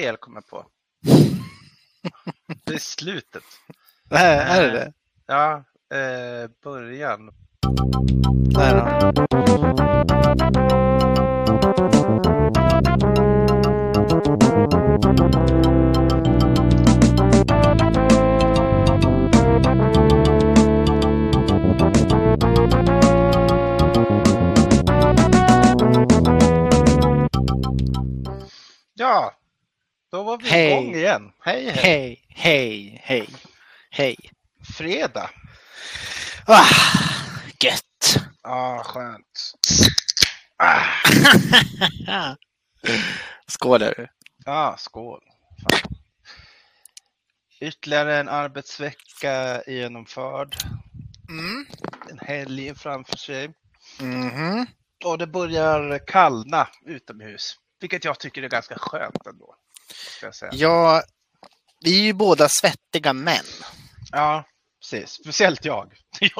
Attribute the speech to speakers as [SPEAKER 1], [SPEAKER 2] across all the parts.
[SPEAKER 1] fel kom jag på. Det är slutet.
[SPEAKER 2] Nej, är det det?
[SPEAKER 1] Ja, eh, början.
[SPEAKER 2] Där då.
[SPEAKER 1] Då var vi
[SPEAKER 2] Hej.
[SPEAKER 1] igång igen. Hej, hej.
[SPEAKER 2] Hej, hej, hej, hej.
[SPEAKER 1] Fredag.
[SPEAKER 2] Ah, gött.
[SPEAKER 1] Ja, skönt. Ah.
[SPEAKER 2] Skål du.
[SPEAKER 1] Ja, skål. Fan. Ytterligare en arbetsvecka genomförd.
[SPEAKER 2] Mm.
[SPEAKER 1] En helg framför sig.
[SPEAKER 2] Mhm.
[SPEAKER 1] Och det börjar kallna utomhus. Vilket jag tycker är ganska skönt ändå.
[SPEAKER 2] Ja, vi är ju båda svettiga män.
[SPEAKER 1] Ja, precis. Speciellt jag.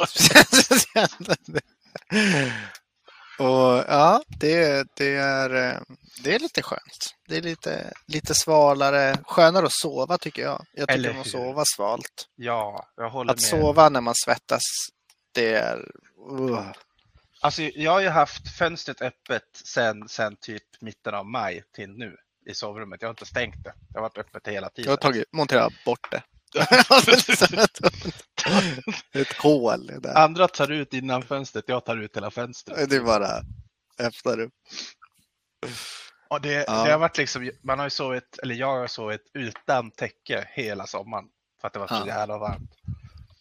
[SPEAKER 2] Och ja, det, det, är, eh, det är lite skönt. Det är lite, lite svalare, skönare att sova tycker jag. Jag tycker
[SPEAKER 1] Eller
[SPEAKER 2] om att sova svalt.
[SPEAKER 1] Ja, jag håller
[SPEAKER 2] Att
[SPEAKER 1] med.
[SPEAKER 2] sova när man svettas, det är... Uh.
[SPEAKER 1] Alltså, jag har ju haft fönstret öppet sen, sen typ mitten av maj till nu i sovrummet. Jag har inte stängt det. Det har varit öppet hela
[SPEAKER 2] Jag
[SPEAKER 1] tiden.
[SPEAKER 2] har tagit, monterat bort det. Ett hål där.
[SPEAKER 1] Andra tar ut innan fönstret, jag tar ut hela fönstret.
[SPEAKER 2] Det är bara öppnar upp.
[SPEAKER 1] Och det,
[SPEAKER 2] Ja.
[SPEAKER 1] det har varit liksom, man har ju sovit, eller jag har sovit utan täcke hela sommaren. För att det var så
[SPEAKER 2] Ja.
[SPEAKER 1] jävla varmt.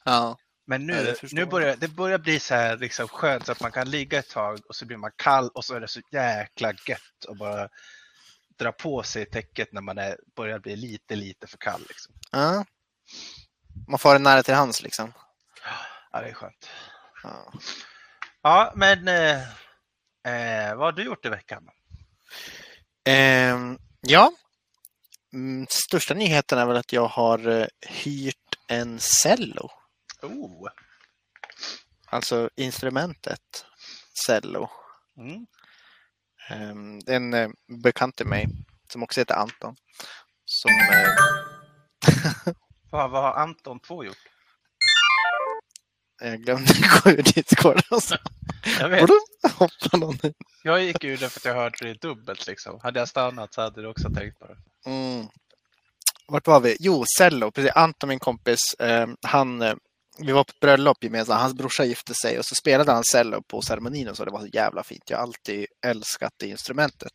[SPEAKER 2] Ja.
[SPEAKER 1] Men
[SPEAKER 2] Ja,
[SPEAKER 1] nu,
[SPEAKER 2] det förstår
[SPEAKER 1] nu
[SPEAKER 2] jag.
[SPEAKER 1] börjar det börjar bli så här liksom skönt så att man kan ligga ett tag och så blir man kall och så är det så jäkla gött att bara dra på sig täcket när man är, börjar bli lite, lite för kall. Liksom.
[SPEAKER 2] ja. Man får det nära till hands liksom.
[SPEAKER 1] Ja, det är skönt.
[SPEAKER 2] Ja.
[SPEAKER 1] Ja, men eh, eh, vad har du gjort i veckan?
[SPEAKER 2] Ehm, ja. Mm, största nyheten är väl att jag har eh, hyrt en cello.
[SPEAKER 1] Oh,
[SPEAKER 2] Alltså instrumentet cello.
[SPEAKER 1] mm.
[SPEAKER 2] Ehm, det är en eh, bekant till mig som också heter Anton. Som, eh,
[SPEAKER 1] vad, har Anton 2 gjort?
[SPEAKER 2] jag glömde gå ur Discord och så
[SPEAKER 1] Jag vet.
[SPEAKER 2] Någon in.
[SPEAKER 1] Jag gick ur det för att jag hörde det dubbelt. Liksom. Hade jag stannat så hade du också tänkt på det.
[SPEAKER 2] Mm. Vart var vi? Jo, cello. Precis. Anton, min kompis, eh, han, eh, vi var på ett bröllop gemensamt. Hans brorsa gifte sig och så spelade han cello på ceremonin och så. Det var så jävla fint. Jag har alltid älskat det instrumentet.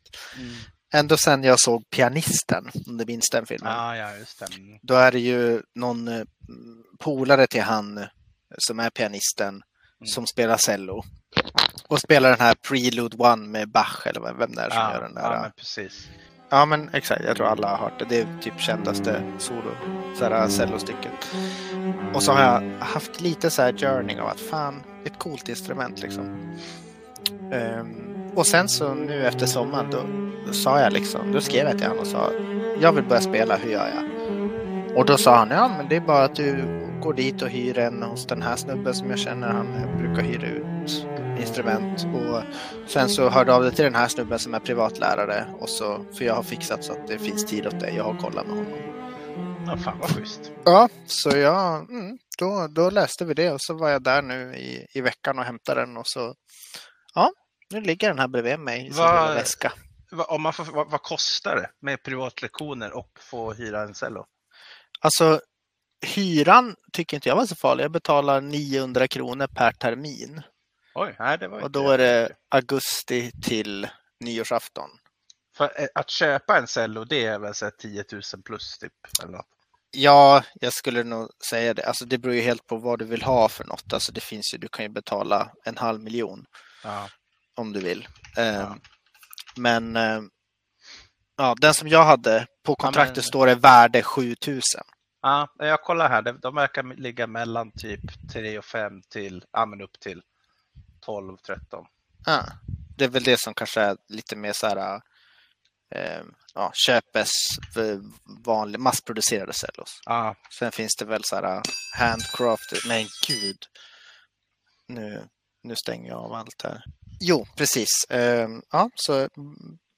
[SPEAKER 2] Ändå sen jag såg Pianisten, om du minns den filmen.
[SPEAKER 1] Ah, ja, just det. Mm.
[SPEAKER 2] Då är det ju någon eh, polare till han eh, som är pianisten som spelar cello. Och spelar den här Prelude One med Bach eller vem vem det är som
[SPEAKER 1] Ja,
[SPEAKER 2] gör den där.
[SPEAKER 1] ja, men precis.
[SPEAKER 2] Ja, men exakt. Jag tror alla har hört det. Det är typ kändaste solo, så här cellostycket. Och så har jag haft lite så här journey av att fan, ett coolt instrument liksom. Um, och sen så nu efter sommaren då, då sa jag liksom, då skrev jag till honom och sa jag vill börja spela, hur gör jag? Och då sa han, ja men det är bara att du går dit och hyr en hos den här snubben som jag känner, han eh, brukar hyra ut instrument. Och sen så hörde av dig till den här snubben som är privatlärare och så, för jag har fixat så att det finns tid åt dig, jag har kollat med honom.
[SPEAKER 1] Ja, fan vad schysst.
[SPEAKER 2] Ja, så jag, mm, då, då läste vi det och så var jag där nu i, i veckan och hämtade den och så, ja, nu ligger den här bredvid mig i sin lilla väska.
[SPEAKER 1] Om man får, vad, vad kostar det med privatlektioner och få hyra en cello?
[SPEAKER 2] Alltså, hyran tycker inte jag var så farlig. Jag betalar 900 kronor per termin.
[SPEAKER 1] Oj, nej, det var
[SPEAKER 2] Och då är det augusti till nyårsafton.
[SPEAKER 1] För eh, att köpa en cello, det är väl så här 10 000 plus typ? Eller.
[SPEAKER 2] Ja, jag skulle nog säga det. Alltså det beror ju helt på vad du vill ha för något. Alltså det finns ju, du kan ju betala en halv miljon
[SPEAKER 1] Ja.
[SPEAKER 2] om du vill. Eh,
[SPEAKER 1] Ja.
[SPEAKER 2] Men eh, ja, den som jag hade, på kontraktet
[SPEAKER 1] men-
[SPEAKER 2] står det värde 7000.
[SPEAKER 1] Ja, jag kollar här. De- verkar ligga mellan typ 3 och 5 till, ja men upp till 12, 13.
[SPEAKER 2] Ja, det är väl det som kanske är lite mer så här, eh, ja, köpes för vanlig massproducerade cellos.
[SPEAKER 1] Ja,
[SPEAKER 2] Sen finns det väl så här handcrafted, men gud. Nu, nu stänger jag av allt här. Jo, precis. Ehm, ja, så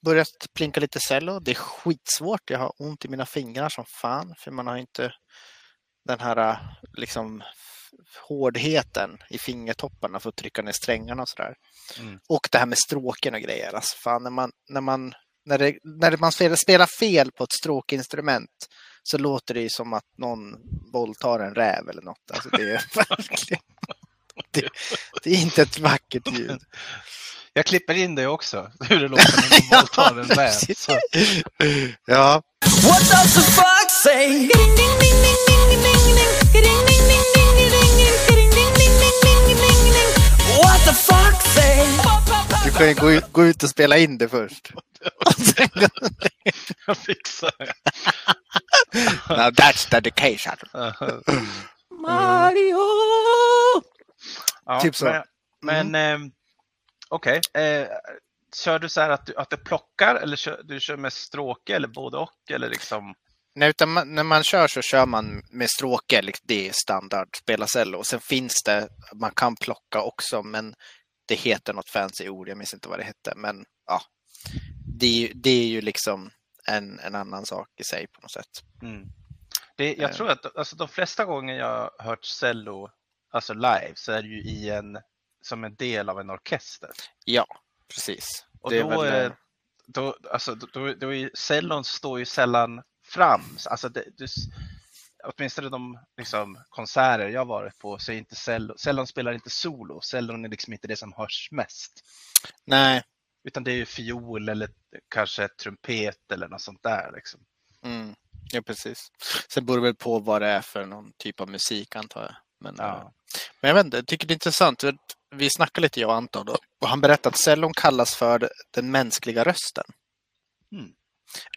[SPEAKER 2] börjat plinka lite cello. Det är skitsvårt. Jag har ont i mina fingrar som fan för man har inte den här liksom hårdheten i fingertopparna för att trycka ner strängarna och sådär.
[SPEAKER 1] Mm.
[SPEAKER 2] Och det här med stråken och grejer. Alltså fan, när man, när man, när det, när man spelar, spelar fel på ett stråkinstrument så låter det ju som att någon våldtar en räv eller något. Alltså det är verkligen... Det, det är inte ett vackert ljud.
[SPEAKER 1] Jag klipper in det också, hur det låter när man våldtar en. Så.
[SPEAKER 2] Ja,
[SPEAKER 3] What does the fox say? What the fox say?
[SPEAKER 2] du kan ju gå ut, gå ut och spela in det först.
[SPEAKER 1] Jag fixar det.
[SPEAKER 2] Now that's dedication.
[SPEAKER 3] Mario!
[SPEAKER 1] Ja,
[SPEAKER 2] Typ så.
[SPEAKER 1] Men, men ehm, okej. Eh, kör du så här att du, att det plockar eller kör, du kör med stråke eller både och? Eller liksom...
[SPEAKER 2] Nej, utan man, när man kör så kör man med stråke, det är standard spela cello. Och sen finns det, man kan plocka också, men det heter något fancy ord, jag minns inte vad det hette. Men ja, det, det är ju liksom en, en annan sak i sig på något sätt.
[SPEAKER 1] Mm. Det, jag
[SPEAKER 2] Eh.
[SPEAKER 1] tror att alltså, de flesta gånger jag har hört cello alltså live så är det ju i en, som en del av en orkester.
[SPEAKER 2] Ja, precis.
[SPEAKER 1] Och
[SPEAKER 2] det
[SPEAKER 1] då,
[SPEAKER 2] väl,
[SPEAKER 1] är,
[SPEAKER 2] eh,
[SPEAKER 1] då, alltså, då, då, då är, cellon står ju sällan fram. Alltså det, det, åtminstone de liksom, konserter jag varit på så är inte cello, cellon spelar inte solo. Cellon är liksom inte det som hörs mest.
[SPEAKER 2] Nej,
[SPEAKER 1] Utan det är ju fiol eller kanske trumpet eller något sånt där. Liksom.
[SPEAKER 2] mm, ja precis. Sen beror det väl på vad det är för någon typ av musik antar jag. Men, eh,
[SPEAKER 1] Ja.
[SPEAKER 2] Men jag vet inte, jag tycker det är intressant. Vi snackade lite jag och Anton då, och han berättade att cellon kallas för den mänskliga rösten.
[SPEAKER 1] Mm.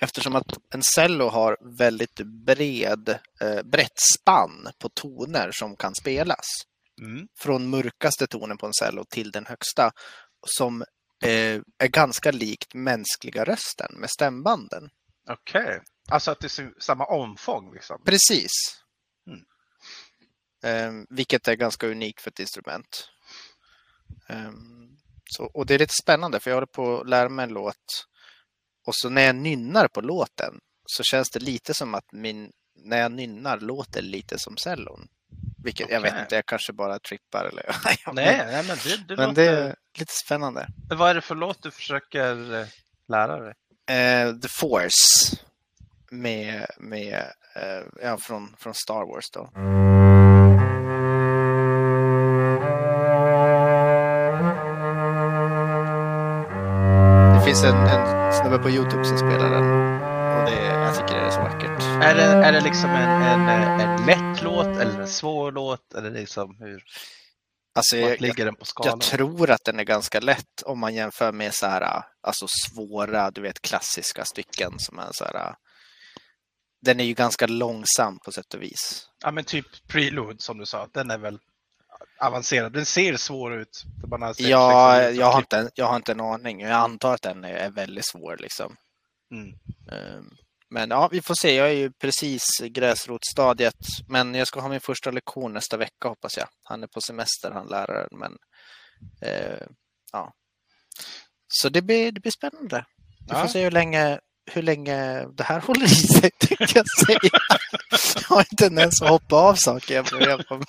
[SPEAKER 2] Eftersom att en cello har väldigt bred, eh, brett spann på toner som kan spelas.
[SPEAKER 1] Mm.
[SPEAKER 2] Från mörkaste tonen på en cello till den högsta. Som eh, är ganska likt mänskliga rösten med stämbanden.
[SPEAKER 1] Okej, alltså att det är samma omfång liksom.
[SPEAKER 2] Precis.
[SPEAKER 1] Mm.
[SPEAKER 2] Eh, vilket är ganska unikt för ett instrument. Eh, så, och det är lite spännande för jag håller på att lära mig en låt och så när jag nynnar på låten så känns det lite som att min, när jag nynnar låter lite som cellon. Vilket jag vet inte, jag kanske bara trippar eller
[SPEAKER 1] Nej, nej men det, det
[SPEAKER 2] Men
[SPEAKER 1] låter...
[SPEAKER 2] det är lite spännande.
[SPEAKER 1] Vad är det för låt du försöker eh, lära dig?
[SPEAKER 2] Eh, The Force med, med eh, ja, från, från Star Wars då. Finns en, en snubbe på Youtube som spelar den. Och det, jag tycker det är så vackert.
[SPEAKER 1] Är det, är det liksom en, en, en lätt låt eller en svår låt? Eller liksom hur,
[SPEAKER 2] Alltså, jag, jag,
[SPEAKER 1] ligger den på skalan?
[SPEAKER 2] jag tror att den är ganska lätt om man jämför med så här, alltså svåra, du vet klassiska stycken som är så här. Den är ju ganska långsam på sätt och vis.
[SPEAKER 1] Ja men typ Prelude som du sa, den är väl avancerad. Den ser svår ut. Har
[SPEAKER 2] Ja,
[SPEAKER 1] liksom
[SPEAKER 2] jag har,
[SPEAKER 1] klipp.
[SPEAKER 2] inte, jag har inte en aning. Jag antar att den är, väldigt svår. Liksom.
[SPEAKER 1] Mm.
[SPEAKER 2] Ehm, Men ja, vi får se. Jag är ju precis i gräsrotsstadiet. Men jag ska ha min första lektion nästa vecka hoppas jag. Han är på semester, han läraren. Men eh, ja. Så det blir, det blir spännande. Vi får
[SPEAKER 1] Ja.
[SPEAKER 2] se hur länge, hur länge det här håller i sig, tänkte jag säga. Jag har inte ens att hoppa av saker jag börjar på.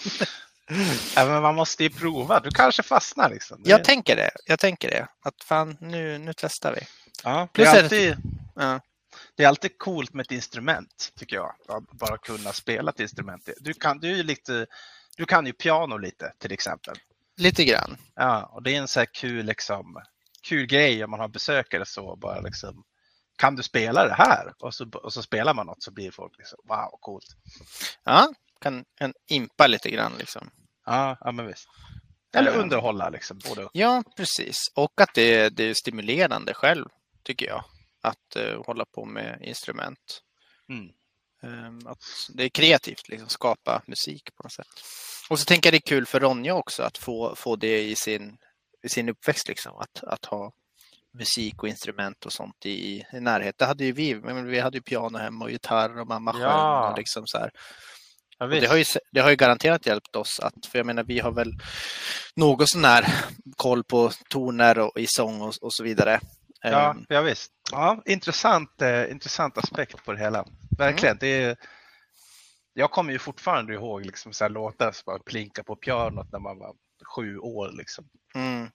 [SPEAKER 1] Ja, men man måste ju prova. Du kanske fastnar liksom. Det-
[SPEAKER 2] Jag tänker det. Jag tänker det. Att fan, nu, nu testar vi.
[SPEAKER 1] ja, det,
[SPEAKER 2] Plus
[SPEAKER 1] är
[SPEAKER 2] är det-
[SPEAKER 1] alltid,
[SPEAKER 2] Ja.
[SPEAKER 1] det är alltid coolt med ett instrument, tycker jag. Att bara kunna spela ett instrument. Du kan, du är lite, du kan ju piano lite, till exempel.
[SPEAKER 2] Lite grann.
[SPEAKER 1] Ja, och det är en så här kul, liksom, kul grej om man har besökare så bara liksom. Kan du spela det här? Och så, och så spelar man något så blir folk liksom, wow, coolt.
[SPEAKER 2] Ja, kan, kan impa lite grann liksom.
[SPEAKER 1] Ja, ja men visst. Eller
[SPEAKER 2] Ja.
[SPEAKER 1] underhålla liksom. Både.
[SPEAKER 2] Ja, precis. Och att det, det är stimulerande själv, tycker jag. Att eh, hålla på med instrument.
[SPEAKER 1] Mm.
[SPEAKER 2] Ehm, att det är kreativt, liksom, skapa musik på något sätt. Och så tänker jag det är kul för Ronja också att få, få det i sin, i sin uppväxt, liksom. att, att ha musik och instrument och sånt i, i närhet. Det hade ju vi, men vi hade ju piano hemma och gitarr och mamma sjöng.
[SPEAKER 1] Ja.
[SPEAKER 2] Och liksom så här.
[SPEAKER 1] Ja,
[SPEAKER 2] det, har ju, det har ju garanterat hjälpt oss att, för jag menar vi har väl något sån här koll på toner och i sång och, och så vidare.
[SPEAKER 1] Ja,
[SPEAKER 2] Ehm,
[SPEAKER 1] ja visst. Ja, intressant, eh, intressant aspekt på det hela. Verkligen. Det är, jag kommer ju fortfarande ihåg liksom så här låtar som bara plinka på pianot när man var sju år. Liksom.
[SPEAKER 2] mm.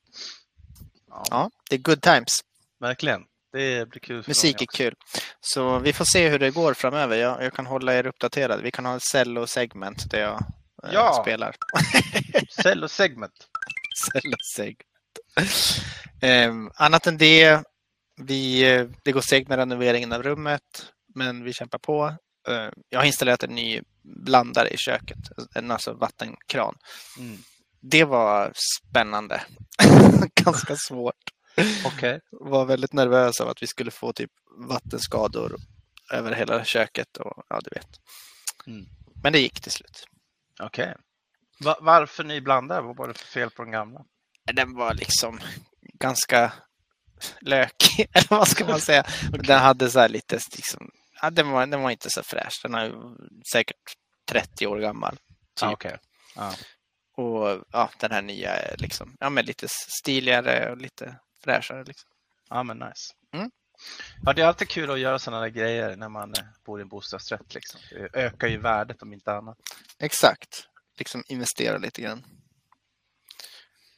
[SPEAKER 1] Ja,
[SPEAKER 2] Ja, det är good times.
[SPEAKER 1] Verkligen. Det blir kul.
[SPEAKER 2] Musik är kul. Så vi får se hur det går framöver. Jag, jag kan hålla er uppdaterade. Vi kan ha en cello-segment där jag eh,
[SPEAKER 1] Ja.
[SPEAKER 2] spelar.
[SPEAKER 1] Cello segment.
[SPEAKER 2] Cello-segment. Ehm, annat än det, vi, eh, det går segt med renoveringen av rummet, men vi kämpar på. Eh, jag har installerat en ny blandare i köket, en alltså vattenkran.
[SPEAKER 1] Mm.
[SPEAKER 2] Det var spännande. Ganska svårt.
[SPEAKER 1] Okej.
[SPEAKER 2] Var väldigt nervös av att vi skulle få typ vattenskador över hela köket och ja, du vet.
[SPEAKER 1] Mm.
[SPEAKER 2] Men det gick till slut.
[SPEAKER 1] Okej. Va- varför ny blandare? Vad var det för fel på den gamla?
[SPEAKER 2] Den var liksom ganska lökig, eller vad ska man säga. Den hade så här lite, liksom, ja, den, var, den var inte så fräsch. Den är säkert 30 år gammal.
[SPEAKER 1] Ah,
[SPEAKER 2] Typ.
[SPEAKER 1] Okej. Ja.
[SPEAKER 2] Och ja, den här nya är liksom, ja, men lite stiligare och lite fräschare. Liksom.
[SPEAKER 1] ja, men nice.
[SPEAKER 2] Mm.
[SPEAKER 1] Ja, det är alltid kul att göra sådana där grejer när man eh, bor i en bostadsrätt. Liksom. Det ökar ju värdet om inte annat.
[SPEAKER 2] Exakt, liksom investera lite grann.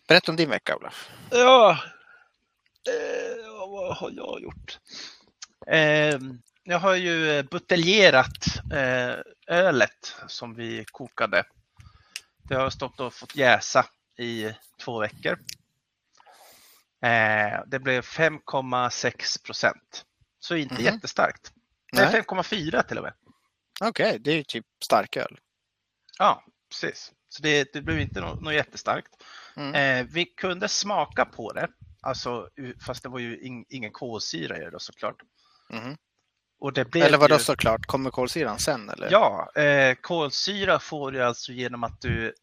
[SPEAKER 2] Berätta om din vecka, Olof.
[SPEAKER 1] Ja, eh, vad har jag gjort? Eh, jag har ju eh, buteljerat eh, ölet som vi kokade. Det har stått och fått jäsa i två veckor. Eh, det blev 5,6 procent. Så inte
[SPEAKER 2] Mhm.
[SPEAKER 1] jättestarkt.
[SPEAKER 2] Nej.
[SPEAKER 1] Nej, 5,4 till och med.
[SPEAKER 2] Okej, det är typ starköl.
[SPEAKER 1] Ja, precis. Så det, det blev inte något, något jättestarkt.
[SPEAKER 2] Mm.
[SPEAKER 1] Eh, vi kunde smaka på det, alltså, fast det var ju in, ingen kolsyra i det då såklart.
[SPEAKER 2] Mhm.
[SPEAKER 1] Och det blev
[SPEAKER 2] Eller vadå
[SPEAKER 1] ju,
[SPEAKER 2] såklart, kommer kolsyran sen eller?
[SPEAKER 1] Ja, eh, kolsyra får du alltså genom att du,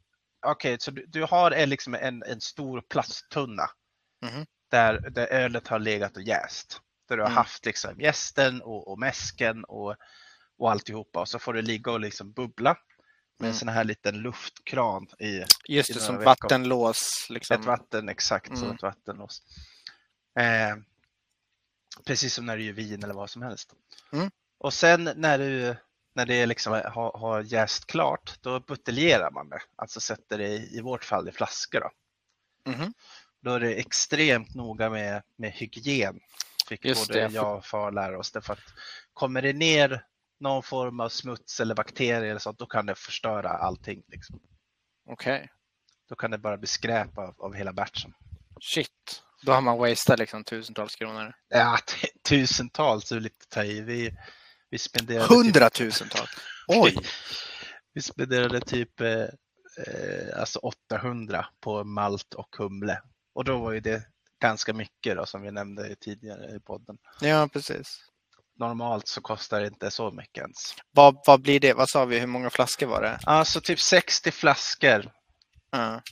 [SPEAKER 1] okej, så du, du har en, liksom en, en stor plasttunna
[SPEAKER 2] Mhm.
[SPEAKER 1] där, där ölet har legat och jäst. Där du har
[SPEAKER 2] Mm.
[SPEAKER 1] haft liksom jästen och, och mäsken och, och alltihopa och så får det ligga och liksom bubbla med en
[SPEAKER 2] Mm.
[SPEAKER 1] sån här liten luftkran i
[SPEAKER 2] Just
[SPEAKER 1] i
[SPEAKER 2] det,
[SPEAKER 1] några
[SPEAKER 2] som
[SPEAKER 1] veckor.
[SPEAKER 2] vattenlås. Liksom.
[SPEAKER 1] ett vatten, exakt som
[SPEAKER 2] Mm.
[SPEAKER 1] ett vattenlås. Eh, precis som när du gör vin eller vad som helst.
[SPEAKER 2] Mm.
[SPEAKER 1] Och sen när, du, när det liksom har, har jäst klart, då buteljerar man det. Alltså sätter det i, i vårt fall i flaskor. Då,
[SPEAKER 2] Mhm.
[SPEAKER 1] Då är det extremt noga med, med hygien. Fick
[SPEAKER 2] Just
[SPEAKER 1] både
[SPEAKER 2] det.
[SPEAKER 1] jag och far lära oss det. För att kommer det ner någon form av smuts eller bakterier eller sånt, då kan det förstöra allting. Liksom.
[SPEAKER 2] Okej.
[SPEAKER 1] Då kan det bara bli skräp av, av hela batchen.
[SPEAKER 2] Shit. Då har man wasted liksom tusentals kronor.
[SPEAKER 1] Ja, tusentals är lite att ta i. Vi, vi spenderade typ,
[SPEAKER 2] Hundratusentals! Oj!
[SPEAKER 1] vi spenderade typ eh, eh, alltså 800 på malt och humle. Och då var ju det ganska mycket då, som vi nämnde tidigare i podden.
[SPEAKER 2] Ja, precis.
[SPEAKER 1] Normalt så kostar det inte så mycket ens.
[SPEAKER 2] Vad, vad blir det? Vad sa vi? Hur många flaskor var det?
[SPEAKER 1] Alltså typ 60 flaskor.
[SPEAKER 2] Ja.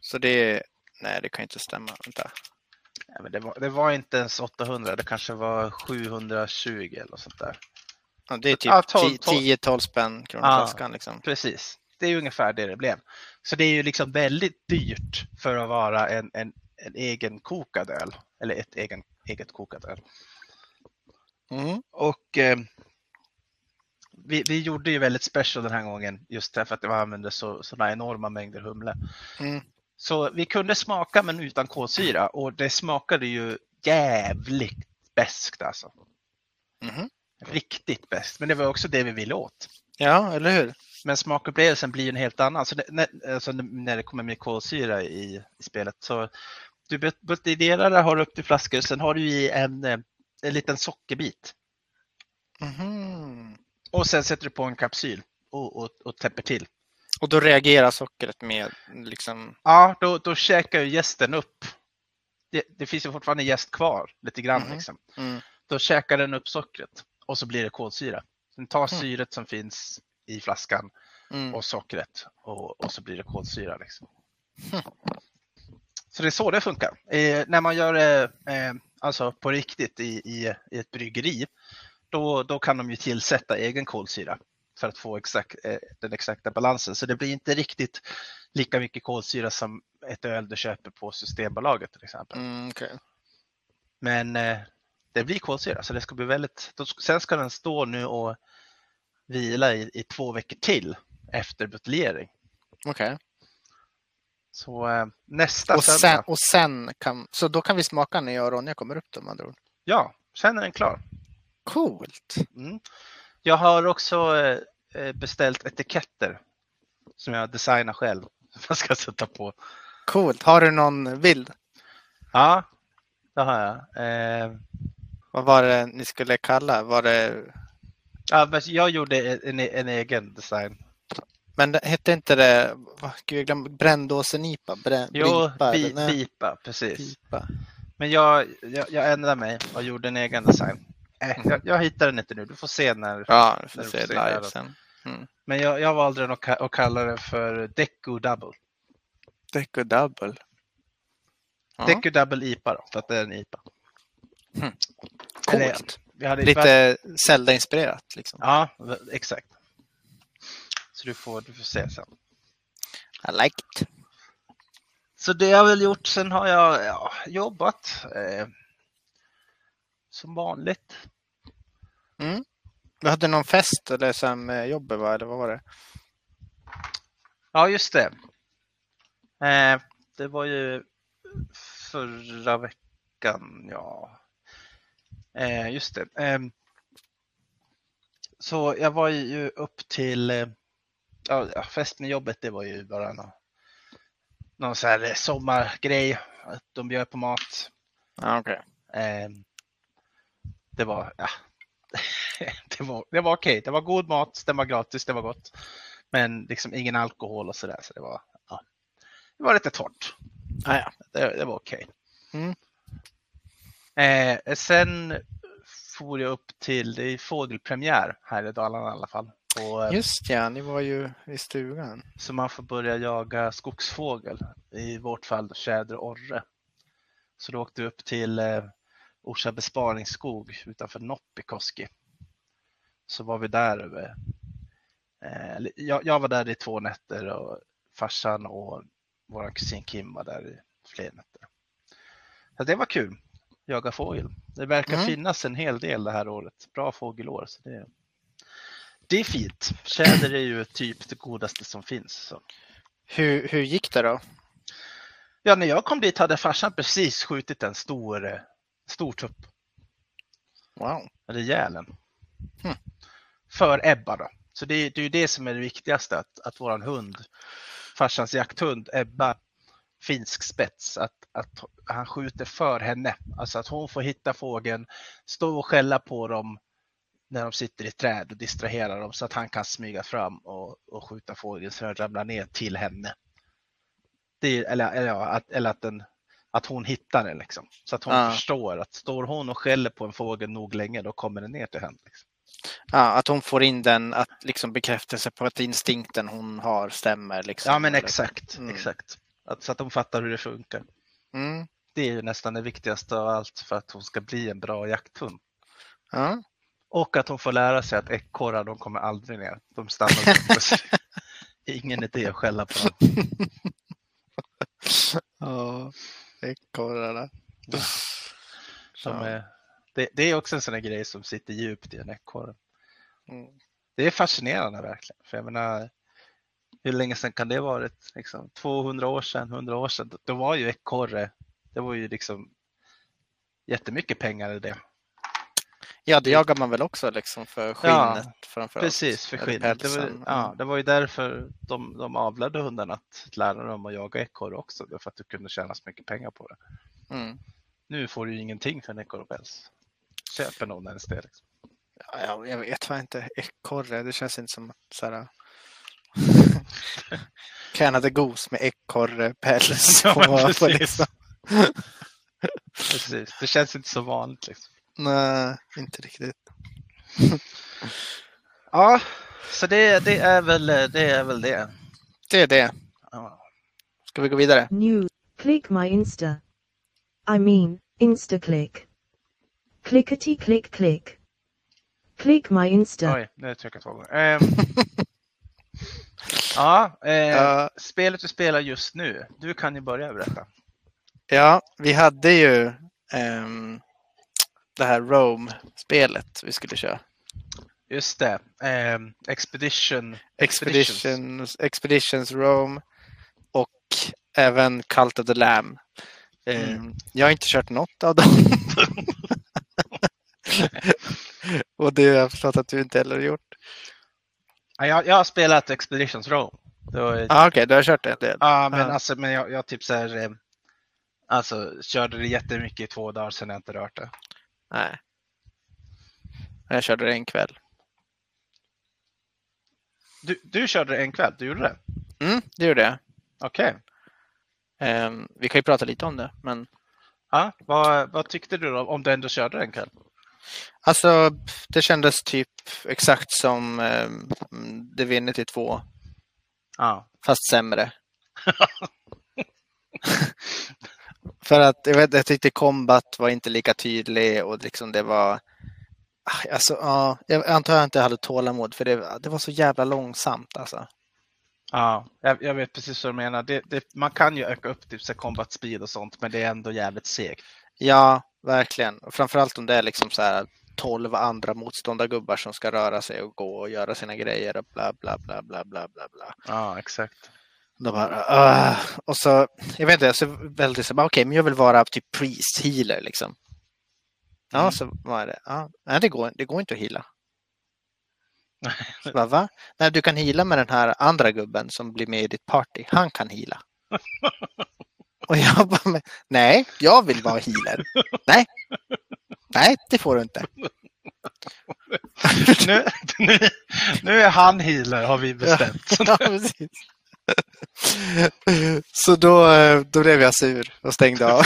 [SPEAKER 2] Så det är... Nej, det kan inte stämma. Vänta.
[SPEAKER 1] Ja, men det, var, det var inte ens 800, det kanske var 720 eller sånt där.
[SPEAKER 2] Ja, det är typ
[SPEAKER 1] Ja, tolv- tolv.
[SPEAKER 2] 10-12 spänn kronor
[SPEAKER 1] Ja.
[SPEAKER 2] flaskan. Liksom.
[SPEAKER 1] Precis, det är ungefär det det blev. Så det är ju liksom väldigt dyrt för att vara en, en, en egen kokad öl. Eller ett egen, eget kokad öl.
[SPEAKER 2] Mm.
[SPEAKER 1] Och eh, vi, vi gjorde ju väldigt special den här gången just därför att vi använde så, sådana enorma mängder humle.
[SPEAKER 2] Mm.
[SPEAKER 1] Så vi kunde smaka men utan kolsyra och det smakade ju jävligt beskt alltså.
[SPEAKER 2] Mhm.
[SPEAKER 1] Riktigt bäst. Men det var också det vi ville åt.
[SPEAKER 2] Ja, eller hur?
[SPEAKER 1] Men smakupplevelsen blir en helt annan. Så det, när, alltså när det kommer med kolsyra i, i spelet. Så du but- buteljerar det, har upp till flaskor. Sen har du i en, eh, en liten sockerbit.
[SPEAKER 2] Mhm.
[SPEAKER 1] Och sen sätter du på en kapsyl och, och, och täpper till.
[SPEAKER 2] Och då reagerar sockret med liksom...
[SPEAKER 1] Ja, då, då käkar ju gästen upp. Det, det finns ju fortfarande jäst kvar lite grann.
[SPEAKER 2] Mhm.
[SPEAKER 1] Liksom.
[SPEAKER 2] Mm.
[SPEAKER 1] Då käkar den upp sockret och så blir det kolsyra. Den tar
[SPEAKER 2] Mm.
[SPEAKER 1] syret som finns i flaskan
[SPEAKER 2] Mm.
[SPEAKER 1] och sockret och, och så blir det kolsyra. Liksom.
[SPEAKER 2] Hm.
[SPEAKER 1] Så det är så det funkar. Eh, när man gör det eh, alltså på riktigt i, i, i ett bryggeri, då, då kan de ju tillsätta egen kolsyra för att få exakt, eh, den exakta balansen. Så det blir inte riktigt lika mycket kolsyra som ett öl du köper på Systembolaget till exempel.
[SPEAKER 2] Mm, okej.
[SPEAKER 1] Men eh, det blir kolsyra så det ska bli väldigt, då, sen ska den stå nu och vila i, i två veckor till efter buteljering.
[SPEAKER 2] Okej.
[SPEAKER 1] Så eh, nästa
[SPEAKER 2] Och sen,
[SPEAKER 1] söndag,
[SPEAKER 2] och sen kan, så då kan vi smaka när jag och Ronja kommer upp då med andra ord.
[SPEAKER 1] ja, sen är den klar.
[SPEAKER 2] Coolt!
[SPEAKER 1] Mm. Jag har också eh, eh, beställt etiketter som jag designar själv. Som jag ska sätta på.
[SPEAKER 2] Coolt! Har du någon bild?
[SPEAKER 1] Ja, det har jag. Eh,
[SPEAKER 2] Vad var det ni skulle kalla? Var det...
[SPEAKER 1] ja, men jag gjorde en, en egen design.
[SPEAKER 2] Men det, hette inte det vad, gud, jag glömde, Brändåsen-IPA? Brä,
[SPEAKER 1] Jo,
[SPEAKER 2] Blipa,
[SPEAKER 1] bi, bipa, precis.
[SPEAKER 2] Pipa.
[SPEAKER 1] Men jag, jag, jag ändrade mig och gjorde en egen design. Eh, jag, jag hittar den inte nu, du får se när.
[SPEAKER 2] Ja, vi får
[SPEAKER 1] När du
[SPEAKER 2] se
[SPEAKER 1] se
[SPEAKER 2] live sen.
[SPEAKER 1] Men jag, jag valde den att, att kalla den för Deco Double.
[SPEAKER 2] Deco Double. Ja,
[SPEAKER 1] Deco Double IPA då, för att det är en IPA. Eller,
[SPEAKER 2] coolt! Lite Zelda-inspirerat liksom.
[SPEAKER 1] Ja, exakt. Så du får, du får se sen.
[SPEAKER 2] I like it.
[SPEAKER 1] Så det har jag väl gjort. Sen har jag ja, jobbat eh, som vanligt.
[SPEAKER 2] Du hade någon fest eller jobbet va? Eller vad var det?
[SPEAKER 1] Ja, just det. Eh, det var ju förra veckan, ja. Eh, just det. Eh, så jag var ju upp till eh, ja, fest med jobbet. Det var ju bara någon, någon så här sommargrej. Att de bjöd på mat.
[SPEAKER 2] Ja, okej.
[SPEAKER 1] Eh, det var, ja. det var, det var okej. Det var god mat, den var gratis, det var gott. Men liksom ingen alkohol och sådär. Så det var, ja. det var lite torrt.
[SPEAKER 2] Ah, ja.
[SPEAKER 1] Det, det var okej.
[SPEAKER 2] Mm.
[SPEAKER 1] Eh, sen for jag upp till, det är fågelpremiär här i Dalarna i alla fall. Och, eh,
[SPEAKER 2] Just ja, ni var ju i stugan.
[SPEAKER 1] Så man får börja jaga skogsfågel, i vårt fall tjäder och orre. Så då åkte vi upp till eh, Orsa besparingsskog utanför Noppikoski. Så var vi där över. Eh, jag, jag var där i två nätter och farsan och vår kusin Kim var där i fler nätter. Så det var kul, jaga fågel. Det verkar
[SPEAKER 2] Mm.
[SPEAKER 1] finnas en hel del det här året. Bra fågelår. Så det, det är fint. Tjäder är ju typ det godaste som finns. Så.
[SPEAKER 2] Hur, hur gick det då?
[SPEAKER 1] Ja, när jag kom dit hade farsan precis skjutit en stor, eh, stor tupp.
[SPEAKER 2] Wow.
[SPEAKER 1] Rejäl en.
[SPEAKER 2] Hmm.
[SPEAKER 1] För Ebba då. Så det, det är ju det som är det viktigaste, att, att våran hund, farsans jakthund Ebba, finsk spets, att, att han skjuter för henne. Alltså att hon får hitta fågeln, stå och skälla på dem när de sitter i träd och distrahera dem så att han kan smyga fram och, och skjuta fågeln så den ramlar ner till henne. Är, eller, eller, ja, att, eller att, den, att hon hittar den liksom. Så att hon
[SPEAKER 2] Ja.
[SPEAKER 1] förstår att står hon och skäller på en fågel nog länge då kommer den ner till henne. Liksom.
[SPEAKER 2] Ja, att hon får in den att liksom bekräftelse på att instinkten hon har stämmer. Liksom,
[SPEAKER 1] Ja men exakt,
[SPEAKER 2] Mm.
[SPEAKER 1] exakt. Att, så att de fattar hur det funkar.
[SPEAKER 2] Mm.
[SPEAKER 1] Det är ju nästan det viktigaste av allt för att hon ska bli en bra jakthund.
[SPEAKER 2] Ja.
[SPEAKER 1] Och att hon får lära sig att ekorrar de kommer aldrig ner. De stannar är Ingen idé att skälla på dem.
[SPEAKER 2] Ja, ekorrarna.
[SPEAKER 1] De
[SPEAKER 2] Ja.
[SPEAKER 1] är, det, det är också en sån grej som sitter djupt i en ekorre.
[SPEAKER 2] Mm.
[SPEAKER 1] Det är fascinerande verkligen. För jag menar, hur länge sedan kan det varit? Liksom, 200 år sedan, 100 år sedan. Då var ju ekorre, det var ju liksom jättemycket pengar i det.
[SPEAKER 2] Ja, det jagar man väl också liksom för skinnet framför
[SPEAKER 1] Precis, för skinnet. Det var, ja, det var ju därför de, de avlade hundarna att lära dem att jaga ekorre också. För att du kunde tjäna så mycket pengar på det.
[SPEAKER 2] Mm.
[SPEAKER 1] Nu får du ju ingenting för en ekorrpäls. Köper någon ens det. Liksom.
[SPEAKER 2] Ja, jag- vet fan inte. Ekorre, det känns inte som att så här... Canada Goose med ekorrepäls
[SPEAKER 1] Ja,
[SPEAKER 2] på.
[SPEAKER 1] men
[SPEAKER 2] på
[SPEAKER 1] precis.
[SPEAKER 2] liksom.
[SPEAKER 1] Precis. Det känns inte så vanligt. Liksom.
[SPEAKER 2] Nej, inte riktigt.
[SPEAKER 1] Ja, så det, det, är väl, det är väl det.
[SPEAKER 2] Det är det. Ska vi gå vidare?
[SPEAKER 4] New. Click my Insta. I mean, Instaclick. Clickety click click. Click my Insta.
[SPEAKER 1] Oj, nu trycker jag två gånger. Ehm, ja, eh,
[SPEAKER 2] Ja.
[SPEAKER 1] spelet du spelar just nu. Du kan ju börja berätta.
[SPEAKER 2] Ja, vi hade ju ehm, det här Rome-spelet vi skulle köra.
[SPEAKER 1] Just det. Ehm, Expedition.
[SPEAKER 2] Expeditions, Expeditions Rome och även Cult of the Lamb. Eh,
[SPEAKER 1] Mm.
[SPEAKER 2] Jag har inte kört något av dem. och det har jag förstått att du inte heller har gjort.
[SPEAKER 1] Ja, jag, jag har spelat Expeditions Rome. Det var, ja,
[SPEAKER 2] Ah, Okej, du har kört det. det.
[SPEAKER 1] men,
[SPEAKER 2] ja.
[SPEAKER 1] alltså, men jag, jag typ så här, eh, alltså, körde det jättemycket i två dagar sedan jag inte rört det.
[SPEAKER 2] Nej. Jag körde det en kväll.
[SPEAKER 1] Du, du körde det en kväll, du gjorde det?
[SPEAKER 2] Mm, det gjorde jag.
[SPEAKER 1] Okej.
[SPEAKER 2] Ehm, vi kan ju prata lite om det, men
[SPEAKER 1] Ja, vad, vad tyckte du då, om du ändå körde det en kväll?
[SPEAKER 2] Alltså det kändes typ exakt som um, Divinity 2,
[SPEAKER 1] Ja.
[SPEAKER 2] fast sämre. För att jag, vet, jag tyckte combat var inte lika tydlig och liksom det var... Ah, Alltså, ja, jag antar jag inte hade tålamod för det, det var så jävla långsamt alltså.
[SPEAKER 1] Ja, jag, jag vet precis vad du menar. Det, det, man kan ju öka upp typ så combat speed och sånt, men det är ändå jävligt segt.
[SPEAKER 2] Ja, verkligen. Framförallt om det är liksom så här 12 andra motståndargubbar som ska röra sig och gå och göra sina grejer och bla bla bla bla bla bla bla.
[SPEAKER 1] Ja, exakt.
[SPEAKER 2] Då bara, ah. Och så, jag vet inte, så väldigt så okej, men jag vill vara typ priest, healer liksom. Ja,
[SPEAKER 1] Mm.
[SPEAKER 2] så var det. Ja, nej, det går, det går inte att heala. Så bara, va? Nej, du kan heala med den här andra gubben som blir med i ditt party. Han kan heala. Och jag bara, men, nej, jag vill vara healer. Nej, nej, det får du inte.
[SPEAKER 1] nu, nu, nu är han healer har vi bestämt.
[SPEAKER 2] Ja, precis. Så då, eh, då blev jag sur och stängde av.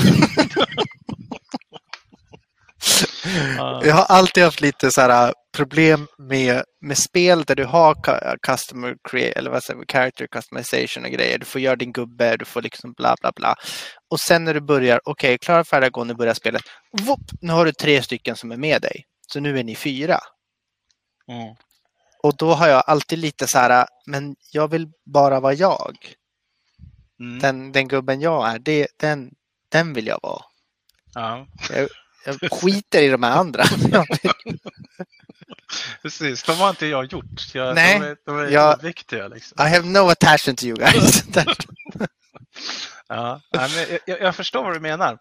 [SPEAKER 1] Ja.
[SPEAKER 2] Jag har alltid haft lite så här problem med, med spel där du har cu- customer create, eller vad säger character customization och grejer. Du får göra din gubbe, du får liksom bla bla bla. Och sen när du börjar, okej, klara, färdiga, gå, nu börjar spelet. Vopp, nu har du tre stycken som är med dig. Så nu är ni fyra.
[SPEAKER 1] Mm.
[SPEAKER 2] Och då har jag alltid lite så här, men jag vill bara vara jag.
[SPEAKER 1] Mm.
[SPEAKER 2] Den, den gubben jag är, det, den, den vill jag vara.
[SPEAKER 1] Ja,
[SPEAKER 2] Jag skiter i de här andra.
[SPEAKER 1] precis. De har inte jag gjort. Jag,
[SPEAKER 2] Nej,
[SPEAKER 1] de är, de är
[SPEAKER 2] jag-
[SPEAKER 1] viktiga. Liksom.
[SPEAKER 2] I have no attachment to you guys.
[SPEAKER 1] Ja, men jag, jag förstår vad du menar.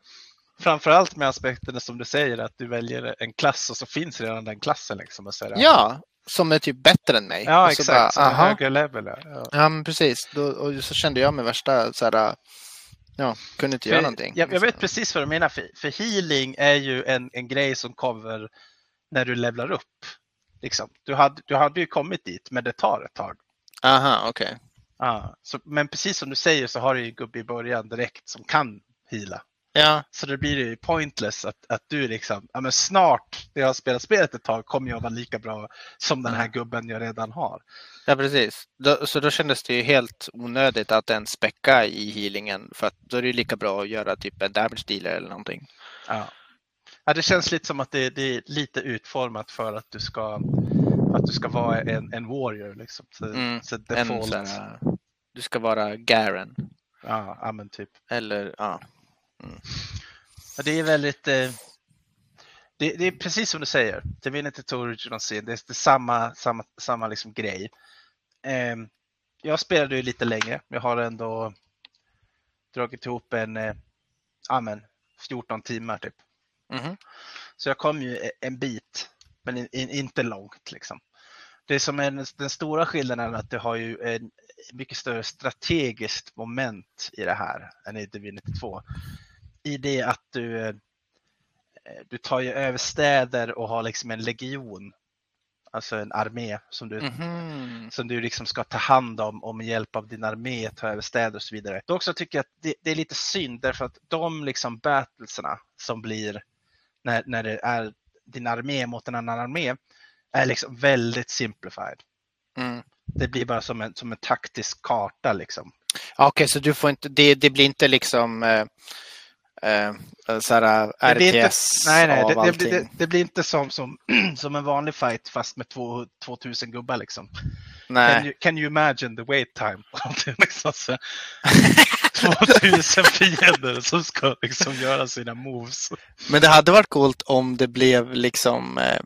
[SPEAKER 1] Framförallt med aspekterna som du säger att du väljer en klass och så finns redan den klassen. Liksom, och så är det-
[SPEAKER 2] ja, som är typ bättre än mig.
[SPEAKER 1] ja
[SPEAKER 2] Och så
[SPEAKER 1] exakt. Som
[SPEAKER 2] bara,
[SPEAKER 1] en
[SPEAKER 2] aha.
[SPEAKER 1] högre level. Ja. Ja.
[SPEAKER 2] Precis. Då, och så kände jag mig värsta så här, ja, kunde inte göra
[SPEAKER 1] För
[SPEAKER 2] någonting.
[SPEAKER 1] Jag, jag vet precis vad du menar. För, för healing är ju en, en grej som kommer när du levlar upp. Liksom. Du, hade, du hade ju kommit dit, men det tar ett tag.
[SPEAKER 2] Aha, okej.
[SPEAKER 1] Ja, så, men precis som du säger så har du ju gubbe i början direkt som kan heala.
[SPEAKER 2] Ja,
[SPEAKER 1] Så det blir ju pointless att, att du liksom, ja men snart när jag har spelat spelet ett tag kommer jag vara lika bra som den här gubben jag redan har.
[SPEAKER 2] ja, precis. Då, så då kändes det ju helt onödigt att ens späcka i healingen. För att då är det ju lika bra att göra typ en damage dealer eller någonting.
[SPEAKER 1] Ja. Ja, det känns lite som att det, det är lite utformat för att du ska, att du ska vara en, en warrior. Liksom. Så,
[SPEAKER 2] Mm,
[SPEAKER 1] så
[SPEAKER 2] En
[SPEAKER 1] default.
[SPEAKER 2] här, du ska vara Garen.
[SPEAKER 1] Ja, ja, men typ.
[SPEAKER 2] Eller ja.
[SPEAKER 1] Ja, det är väldigt... Eh, det, det är precis som du säger. Divinity 2 Original Sin, det är, det är samma, samma, samma liksom grej. Eh, jag spelade ju lite längre. Jag har ändå dragit ihop en eh, ja, men 14 timmar typ.
[SPEAKER 2] Mhm.
[SPEAKER 1] Så jag kom ju e- en bit, men in, in, inte långt. Liksom. Det som är den, den stora skillnaden är att du har ju en mycket större strategiskt moment i det här än i Divinity 2. I det att du, eh, du tar ju över städer och har liksom en legion, alltså en armé som du,
[SPEAKER 2] Mhm.
[SPEAKER 1] som du liksom ska ta hand om och med hjälp av din armé ta över städer och så vidare. Då också tycker jag att det, det är lite synd därför att de liksom battlesarna som blir när, när det är din armé mot en annan armé är liksom väldigt simplified.
[SPEAKER 2] Mm.
[SPEAKER 1] Det blir bara som en, som en taktisk karta liksom.
[SPEAKER 2] Ja, Okej, så du får inte, det, det blir inte liksom eh, eh, så här,
[SPEAKER 1] Det blir inte,
[SPEAKER 2] RTS
[SPEAKER 1] nej, nej,
[SPEAKER 2] av
[SPEAKER 1] det,
[SPEAKER 2] allting?
[SPEAKER 1] det, det blir inte som, som, som en vanlig fight fast med två, 2000 gubbar liksom. Can
[SPEAKER 2] Nej,
[SPEAKER 1] you, can you imagine the wait time? Liksom så, 2000 fiender som ska liksom göra sina moves.
[SPEAKER 2] men det hade varit coolt om det blev liksom... Eh,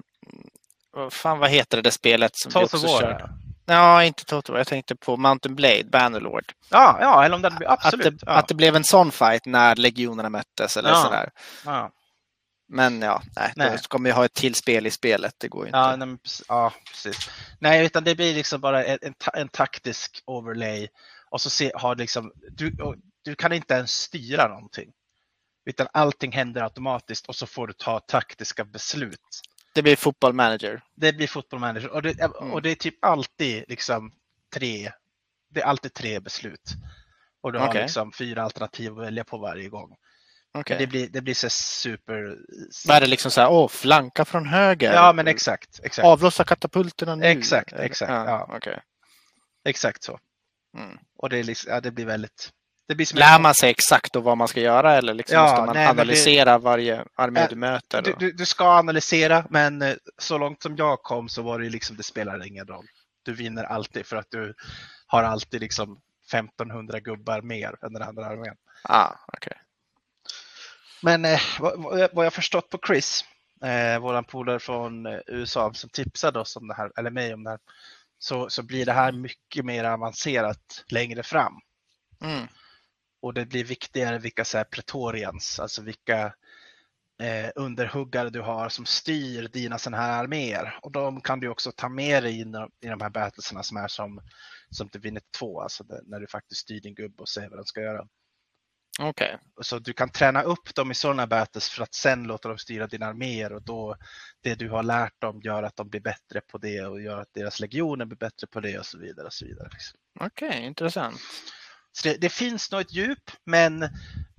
[SPEAKER 2] vad fan, vad heter det där spelet som vi
[SPEAKER 1] Total
[SPEAKER 2] också
[SPEAKER 1] War.
[SPEAKER 2] Ja, inte War. Jag tänkte på Mountain Blade, Bannerlord.
[SPEAKER 1] Ja, ja, eller om blivit, absolut.
[SPEAKER 2] Att det,
[SPEAKER 1] ja.
[SPEAKER 2] att det blev en sån fight när legionerna möttes eller
[SPEAKER 1] Ja.
[SPEAKER 2] sådär.
[SPEAKER 1] ja.
[SPEAKER 2] Men ja, nej,
[SPEAKER 1] Nej.
[SPEAKER 2] då man ju ha ett till spel i spelet. Det går ju inte.
[SPEAKER 1] Ja, nej, ja, precis. Nej, utan det blir liksom bara en, en, en taktisk overlay och så se, har liksom, du, du kan inte ens styra någonting. Utan allting händer automatiskt och så får du ta taktiska beslut.
[SPEAKER 2] Det blir fotboll manager.
[SPEAKER 1] Det blir fotboll manager och det,
[SPEAKER 2] Mm.
[SPEAKER 1] och det är typ alltid liksom tre, det är alltid tre beslut. Och du har liksom fyra alternativ att välja på varje gång.
[SPEAKER 2] Okej.
[SPEAKER 1] Det blir, det blir så super...
[SPEAKER 2] Vad är det liksom så här, åh, flanka från höger.
[SPEAKER 1] Ja, men exakt. exakt.
[SPEAKER 2] Avlossa katapulterna nu.
[SPEAKER 1] Exakt, exakt, ja.
[SPEAKER 2] okej.
[SPEAKER 1] Exakt så.
[SPEAKER 2] Mm.
[SPEAKER 1] Och det, är liksom, ja, det blir väldigt... Det blir som
[SPEAKER 2] Lär man sig exakt då vad man ska göra eller liksom
[SPEAKER 1] Ja,
[SPEAKER 2] ska man
[SPEAKER 1] nej, men det-
[SPEAKER 2] analysera varje armé
[SPEAKER 1] Äh,
[SPEAKER 2] du möter?
[SPEAKER 1] du, du, du ska analysera, men eh, så långt som jag kom så var det liksom, det spelar ingen roll. Du vinner alltid för att du har alltid liksom 1500 gubbar mer än den andra armén.
[SPEAKER 2] Ah, okej.
[SPEAKER 1] Men eh, vad, vad jag- vad jag förstått på Chris, eh, våran polare från eh, USA som tipsade oss om det här, eller mig om det här, så, så blir det här mycket mer avancerat längre fram.
[SPEAKER 2] Mm.
[SPEAKER 1] Och det blir viktigare vilka så här pretorians, alltså vilka eh, underhuggare du har som styr dina sådana här arméer. Och de kan du också ta med dig in i de här battlesarna som är som, som Divinity 2, alltså det, när du faktiskt styr din gubbe och säger vad den ska göra.
[SPEAKER 2] Okej.
[SPEAKER 1] Så du kan träna upp dem i sådana battles för att sen låta dem styra dina arméer och då det du har lärt dem gör att de blir bättre på det och gör att deras legioner blir bättre på det och så vidare. Och så vidare. liksom.
[SPEAKER 2] Okej, intressant.
[SPEAKER 1] Så det, det finns nog ett djup, men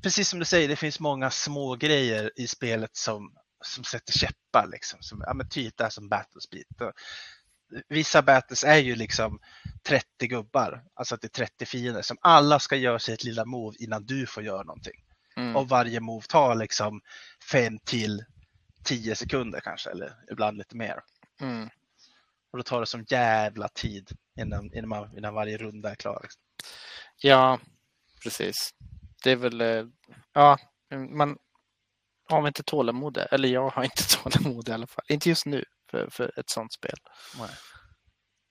[SPEAKER 1] precis som du säger, det finns många små grejer i spelet som, som sätter käppar. Liksom. Som, ja, men typ det här som Battlespeed. Och Vissa battles är ju liksom 30 gubbar, alltså att det är 30 fiender som alla ska göra sitt lilla move innan du får göra någonting.
[SPEAKER 2] Mm.
[SPEAKER 1] Och varje move tar liksom 5 till 10 sekunder kanske, eller ibland lite mer.
[SPEAKER 2] Mm.
[SPEAKER 1] Och då tar det som jävla tid innan, innan, man, innan varje runda är klar. liksom.
[SPEAKER 2] Ja, precis. Det är väl, eh, ja, man har inte tålamod, eller jag har inte tålamod i alla fall. Inte just nu för, för ett sånt spel.
[SPEAKER 1] Nej.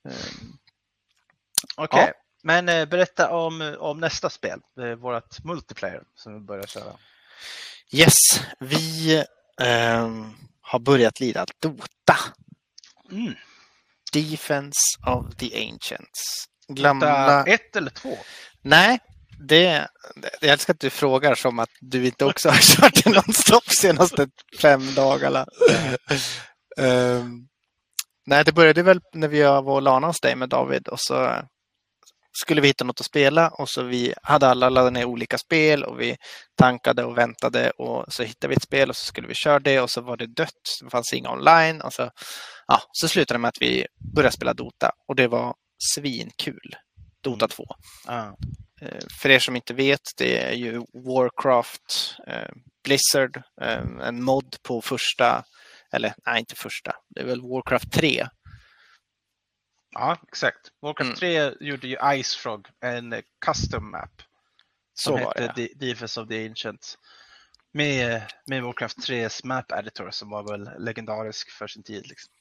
[SPEAKER 2] Ehm,
[SPEAKER 1] Okej,
[SPEAKER 2] Ja.
[SPEAKER 1] men eh, berätta om, om nästa spel, eh, vårt multiplayer som vi börjar köra.
[SPEAKER 2] Yes, vi ehm, har börjat lira Dota.
[SPEAKER 1] Mm.
[SPEAKER 2] Defense of the Ancients.
[SPEAKER 1] Dota
[SPEAKER 2] Gamla...
[SPEAKER 1] ett eller två?
[SPEAKER 2] Nej, det, jag älskar att du frågar som att du inte också har kört det nonstop senaste fem dagarna. Ehm, nej, det började väl när vi var och lana hos dig med David och så skulle vi hitta något att spela och så vi hade alla laddat ner olika spel och vi tankade och väntade och så hittade vi ett spel och så skulle vi köra det och så var det dött. Det fanns inga online och så, ja, så slutade det med att vi började spela Dota och det var svinkul. Dota 2.
[SPEAKER 1] Ja.
[SPEAKER 2] Eh, För er som inte vet, det är ju Warcraft, eh, Blizzard, eh, en mod på första, eller nej inte första, det är väl Warcraft 3.
[SPEAKER 1] ja, exakt. Warcraft
[SPEAKER 2] Mm.
[SPEAKER 1] 3 gjorde ju Ice Frog, en custom map
[SPEAKER 2] Så
[SPEAKER 1] som
[SPEAKER 2] var
[SPEAKER 1] hette
[SPEAKER 2] det.
[SPEAKER 1] De- Defense of the Ancients. Med, med Warcraft 3s map editor som var väl legendarisk för sin tid. Liksom.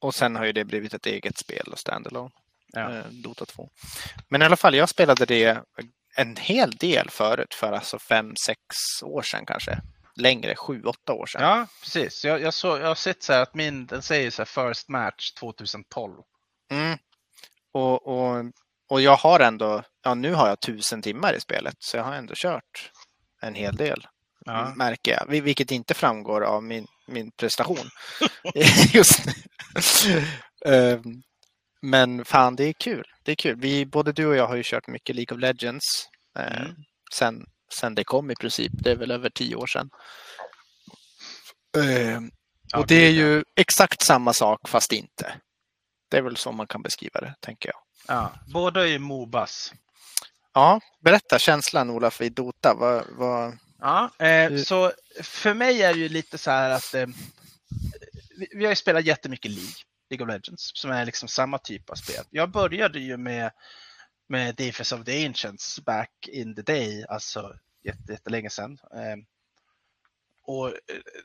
[SPEAKER 2] Och sen har ju det blivit ett eget spel och standalone,
[SPEAKER 1] Ja.
[SPEAKER 2] eh, Dota 2. Men i alla fall, jag spelade det en hel del förut, för alltså fem, sex år sedan kanske. Längre, sju, åtta år sedan.
[SPEAKER 1] Ja, precis. Jag, jag, så, jag har sett så här att min, den säger så här first match 2012.
[SPEAKER 2] Mm. Och, och, och jag har ändå, ja nu har jag tusen timmar i spelet, så jag har ändå kört en hel del.
[SPEAKER 1] Ja.
[SPEAKER 2] märker jag, vil- vilket inte framgår av min, min prestation just nu. Ehm, Men fan, det är kul. Det är kul. Vi, både du och jag har ju kört mycket League of Legends eh,
[SPEAKER 1] Mm.
[SPEAKER 2] sen, sen det kom i princip. Det är väl över tio år sedan.
[SPEAKER 1] Ja,
[SPEAKER 2] och det är ju exakt samma sak fast inte. Det är väl så man kan beskriva det, tänker jag.
[SPEAKER 1] Ja, båda är ju Mobas.
[SPEAKER 2] Ja, berätta känslan Olof i Dota. Vad, vad...
[SPEAKER 1] Ja, eh, så för mig är det ju lite så här att eh, vi, vi har ju spelat jättemycket League League of Legends, som är liksom samma typ av spel. Jag började ju med, med Defense of the Ancients back in the day, alltså jättelänge sedan. Ehm, och eh,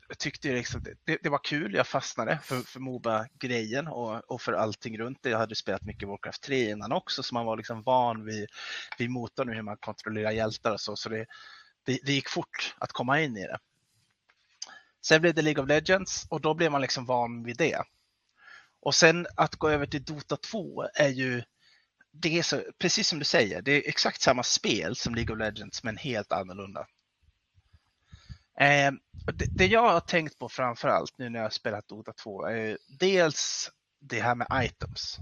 [SPEAKER 1] jag tyckte ju liksom, det, det var kul, jag fastnade för, för Moba-grejen och, och för allting runt det. Jag hade spelat mycket Warcraft 3 innan också, så man var liksom van vid, vid motorn och hur man kontrollerar hjältar och så. Så det, det, det gick fort att komma in i det. Sen blev det League of Legends och då blev man liksom van vid det. Och sen att gå över till Dota 2 är ju, det är så, precis som du säger, det är exakt samma spel som League of Legends men helt annorlunda. Eh, det, det jag har tänkt på framför allt nu när jag har spelat Dota 2 är dels det här med items.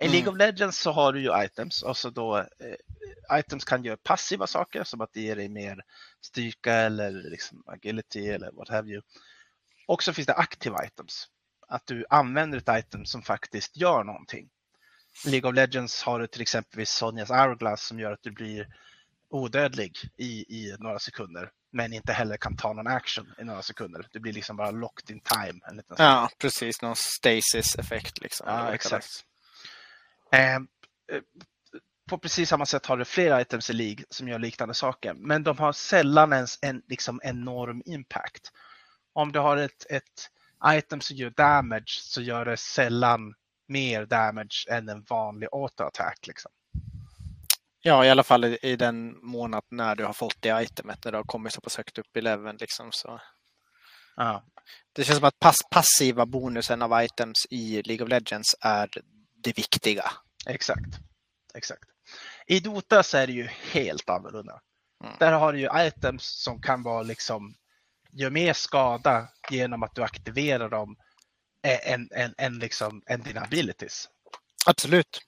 [SPEAKER 1] I
[SPEAKER 2] Mm.
[SPEAKER 1] League of Legends så har du ju items och så då eh, items kan göra passiva saker som att det ger dig mer styrka eller liksom agility eller what have you. Och så finns det aktiva items. Att du använder ett item som faktiskt gör någonting. League of Legends har du till exempel Sonjas Hourglass som gör att du blir odödlig i, i några sekunder. Men inte heller kan ta någon action i några sekunder. Du blir liksom bara locked in time. En liten
[SPEAKER 2] Ja, precis. Någon stasis-effekt liksom.
[SPEAKER 1] Ja, exakt.
[SPEAKER 2] kallas.
[SPEAKER 1] Eh, eh, på precis samma sätt har du flera items i League som gör liknande saker, men de har sällan ens en liksom enorm impact. Om du har ett, ett item som gör damage så gör det sällan mer damage än en vanlig auto-attack. Liksom.
[SPEAKER 2] Ja, i alla fall i, i den månad när du har fått det itemet, när du har kommit så pass högt upp i leveln. Liksom, så.
[SPEAKER 1] Ja,
[SPEAKER 2] Det känns som att pass, passiva bonusen av items i League of Legends är det viktiga.
[SPEAKER 1] exakt. exakt. I Dota så är det ju helt annorlunda.
[SPEAKER 2] Mm.
[SPEAKER 1] Där har du ju items som kan vara liksom gör mer skada genom att du aktiverar dem än, än, än, liksom, än dina abilities.
[SPEAKER 2] Absolut.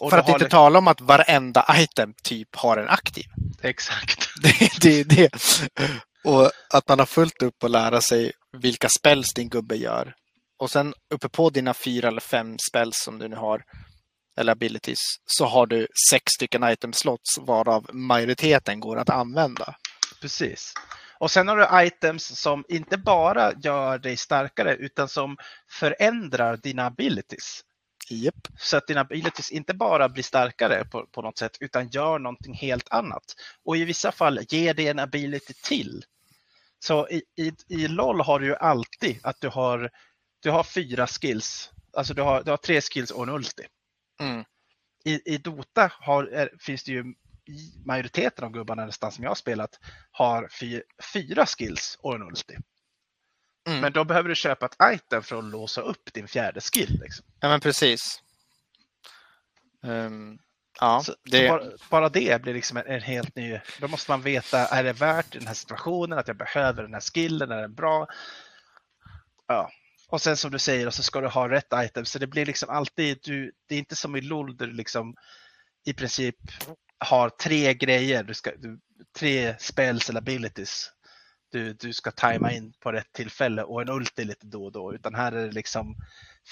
[SPEAKER 1] Och
[SPEAKER 2] För att inte tala om att varenda item typ har en aktiv.
[SPEAKER 1] Exakt.
[SPEAKER 2] Det, det är det. Och att man har fullt upp att lära sig vilka spells din gubbe gör. Och sen uppe på dina fyra eller fem spells som du nu har, eller abilities, så har du sex stycken item slots varav majoriteten går att använda.
[SPEAKER 1] Precis. Och sen har du items som inte bara gör dig starkare utan som förändrar dina abilities.
[SPEAKER 2] Japp.
[SPEAKER 1] Så att dina abilities inte bara blir starkare på, på något sätt utan gör någonting helt annat. Och i vissa fall ger det en ability till. Så i, i, i LOL har du ju alltid att du har, du har fyra skills. Alltså du har, du har tre skills och en ulti.
[SPEAKER 2] Mm.
[SPEAKER 1] I, i Dota har, är, finns det ju i majoriteten av gubbarna nästan som jag har spelat har fy, fyra skills och en ulti.
[SPEAKER 2] Mm.
[SPEAKER 1] Men då behöver du köpa ett item för att låsa upp din fjärde skill. Liksom.
[SPEAKER 2] Ja, men precis. Ehm, ja,
[SPEAKER 1] Så,
[SPEAKER 2] det,
[SPEAKER 1] så bara, bara det blir liksom en, en helt ny... Då måste man veta, är det värt den här situationen att jag behöver den här skillen? Är den bra? Ja. Och sen som du säger, och så ska du ha rätt item. Så det blir liksom alltid, du, det är inte som i LOL där du liksom i princip har tre grejer, du ska, du, tre spells eller abilities. Du, du ska tajma in på rätt tillfälle och en ulti lite då och då. Utan här är det liksom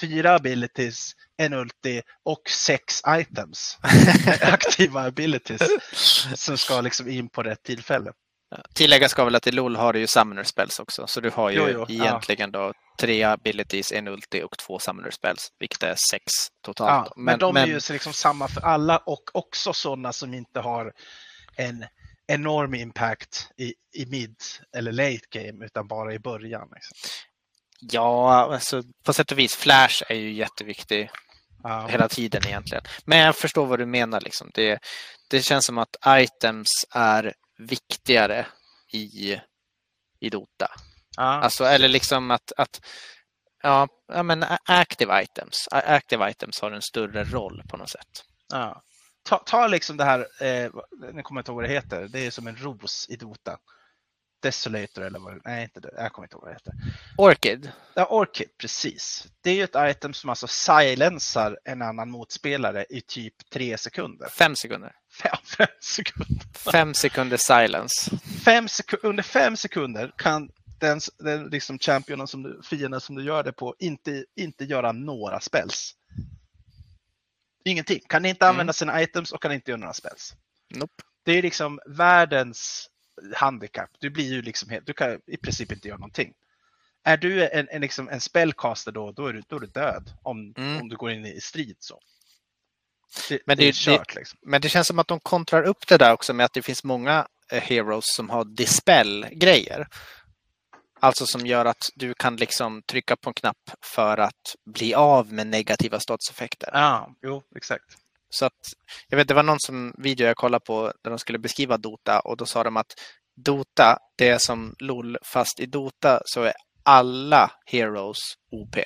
[SPEAKER 1] fyra abilities, en ulti och sex items. Aktiva abilities som ska liksom in på rätt tillfälle.
[SPEAKER 2] Tilläggas ska väl att i LOL har du ju summoner spells också. Så du har ju
[SPEAKER 1] Jo, jo, ja.
[SPEAKER 2] egentligen då tre abilities, en ulti och två summoner spells, vilket är sex totalt.
[SPEAKER 1] Ja, men, de är ju liksom samma för alla och också sådana som inte har en enorm impact i, i mid eller late game utan bara i början. Liksom.
[SPEAKER 2] Ja, alltså, på sätt och vis, Flash är ju jätteviktig
[SPEAKER 1] Ja,
[SPEAKER 2] hela tiden egentligen. Men jag förstår vad du menar. Liksom. Det, det känns som att items är viktigare i, i Dota.
[SPEAKER 1] ja,
[SPEAKER 2] Alltså, eller liksom att, att ja, men active items. Active items har en större roll på något sätt.
[SPEAKER 1] ja. Ta, ta liksom det här, eh, nu kommer jag inte ihåg vad det heter, det är som en ros i Dota. Desolator eller vad Nej, inte det. Jag kommer inte ihåg vad det heter.
[SPEAKER 2] Orchid.
[SPEAKER 1] Ja, Orchid, precis. Det är ju ett item som alltså silensar en annan motspelare i typ tre sekunder.
[SPEAKER 2] Fem sekunder.
[SPEAKER 1] Fem, fem sekunder.
[SPEAKER 2] Fem sekunder silence.
[SPEAKER 1] Fem seku- under fem sekunder kan den, den liksom championen som du, fienden som du gör det på inte, inte göra några spells. Ingenting. Kan inte
[SPEAKER 2] Mm.
[SPEAKER 1] använda sina items och kan inte göra några spells.
[SPEAKER 2] Nope.
[SPEAKER 1] Det är liksom världens handikapp. Du blir ju liksom helt, du kan i princip inte göra någonting. är du en, en, liksom, en spellcaster då, då är du, då är du död om,
[SPEAKER 2] Mm.
[SPEAKER 1] om du går in i strid. Så. Det,
[SPEAKER 2] Men
[SPEAKER 1] det
[SPEAKER 2] det-
[SPEAKER 1] kört liksom.
[SPEAKER 2] Men det känns som att de kontrar upp det där också med att det finns många eh, heroes som har dispel-grejer. Alltså som gör att du kan liksom trycka på en knapp för att bli av med negativa statuseffekter.
[SPEAKER 1] Ja, jo, exakt.
[SPEAKER 2] Så att, jag vet, det var någon som, video jag kollade på där de skulle beskriva Dota och då sa de att Dota, det är som LOL fast i Dota så är alla heroes OP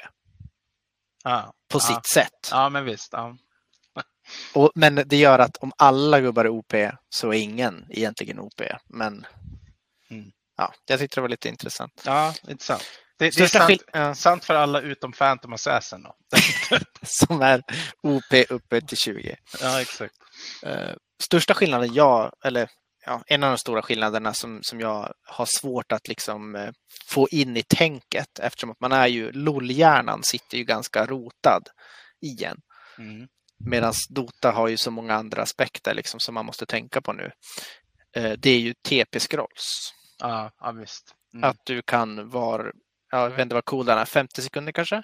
[SPEAKER 1] Ja,
[SPEAKER 2] på
[SPEAKER 1] ja.
[SPEAKER 2] sitt sätt.
[SPEAKER 1] Ja, men visst. Ja.
[SPEAKER 2] Och, men det gör att om alla gubbar är OP så är ingen egentligen OP. Men
[SPEAKER 1] Mm.
[SPEAKER 2] ja, jag tyckte det var lite intressant.
[SPEAKER 1] Ja, intressant. Det, det är sant,
[SPEAKER 2] ja,
[SPEAKER 1] sant för alla utom Phantom Assassin. Då.
[SPEAKER 2] som är OP uppe till 20.
[SPEAKER 1] Ja, exakt.
[SPEAKER 2] Eh, största skillnaden jag, eller ja, en av de stora skillnaderna som, som jag har svårt att liksom eh, få in i tänket eftersom att man är ju, LOL-hjärnan sitter ju ganska rotad i en.
[SPEAKER 1] Mm.
[SPEAKER 2] Medan Dota har ju så många andra aspekter liksom, som man måste tänka på nu. Eh, det är ju TP-scrolls.
[SPEAKER 1] Ja, ja, visst. Mm.
[SPEAKER 2] Att du kan vara, ja, jag vet inte vad cool den är, 50 sekunder kanske?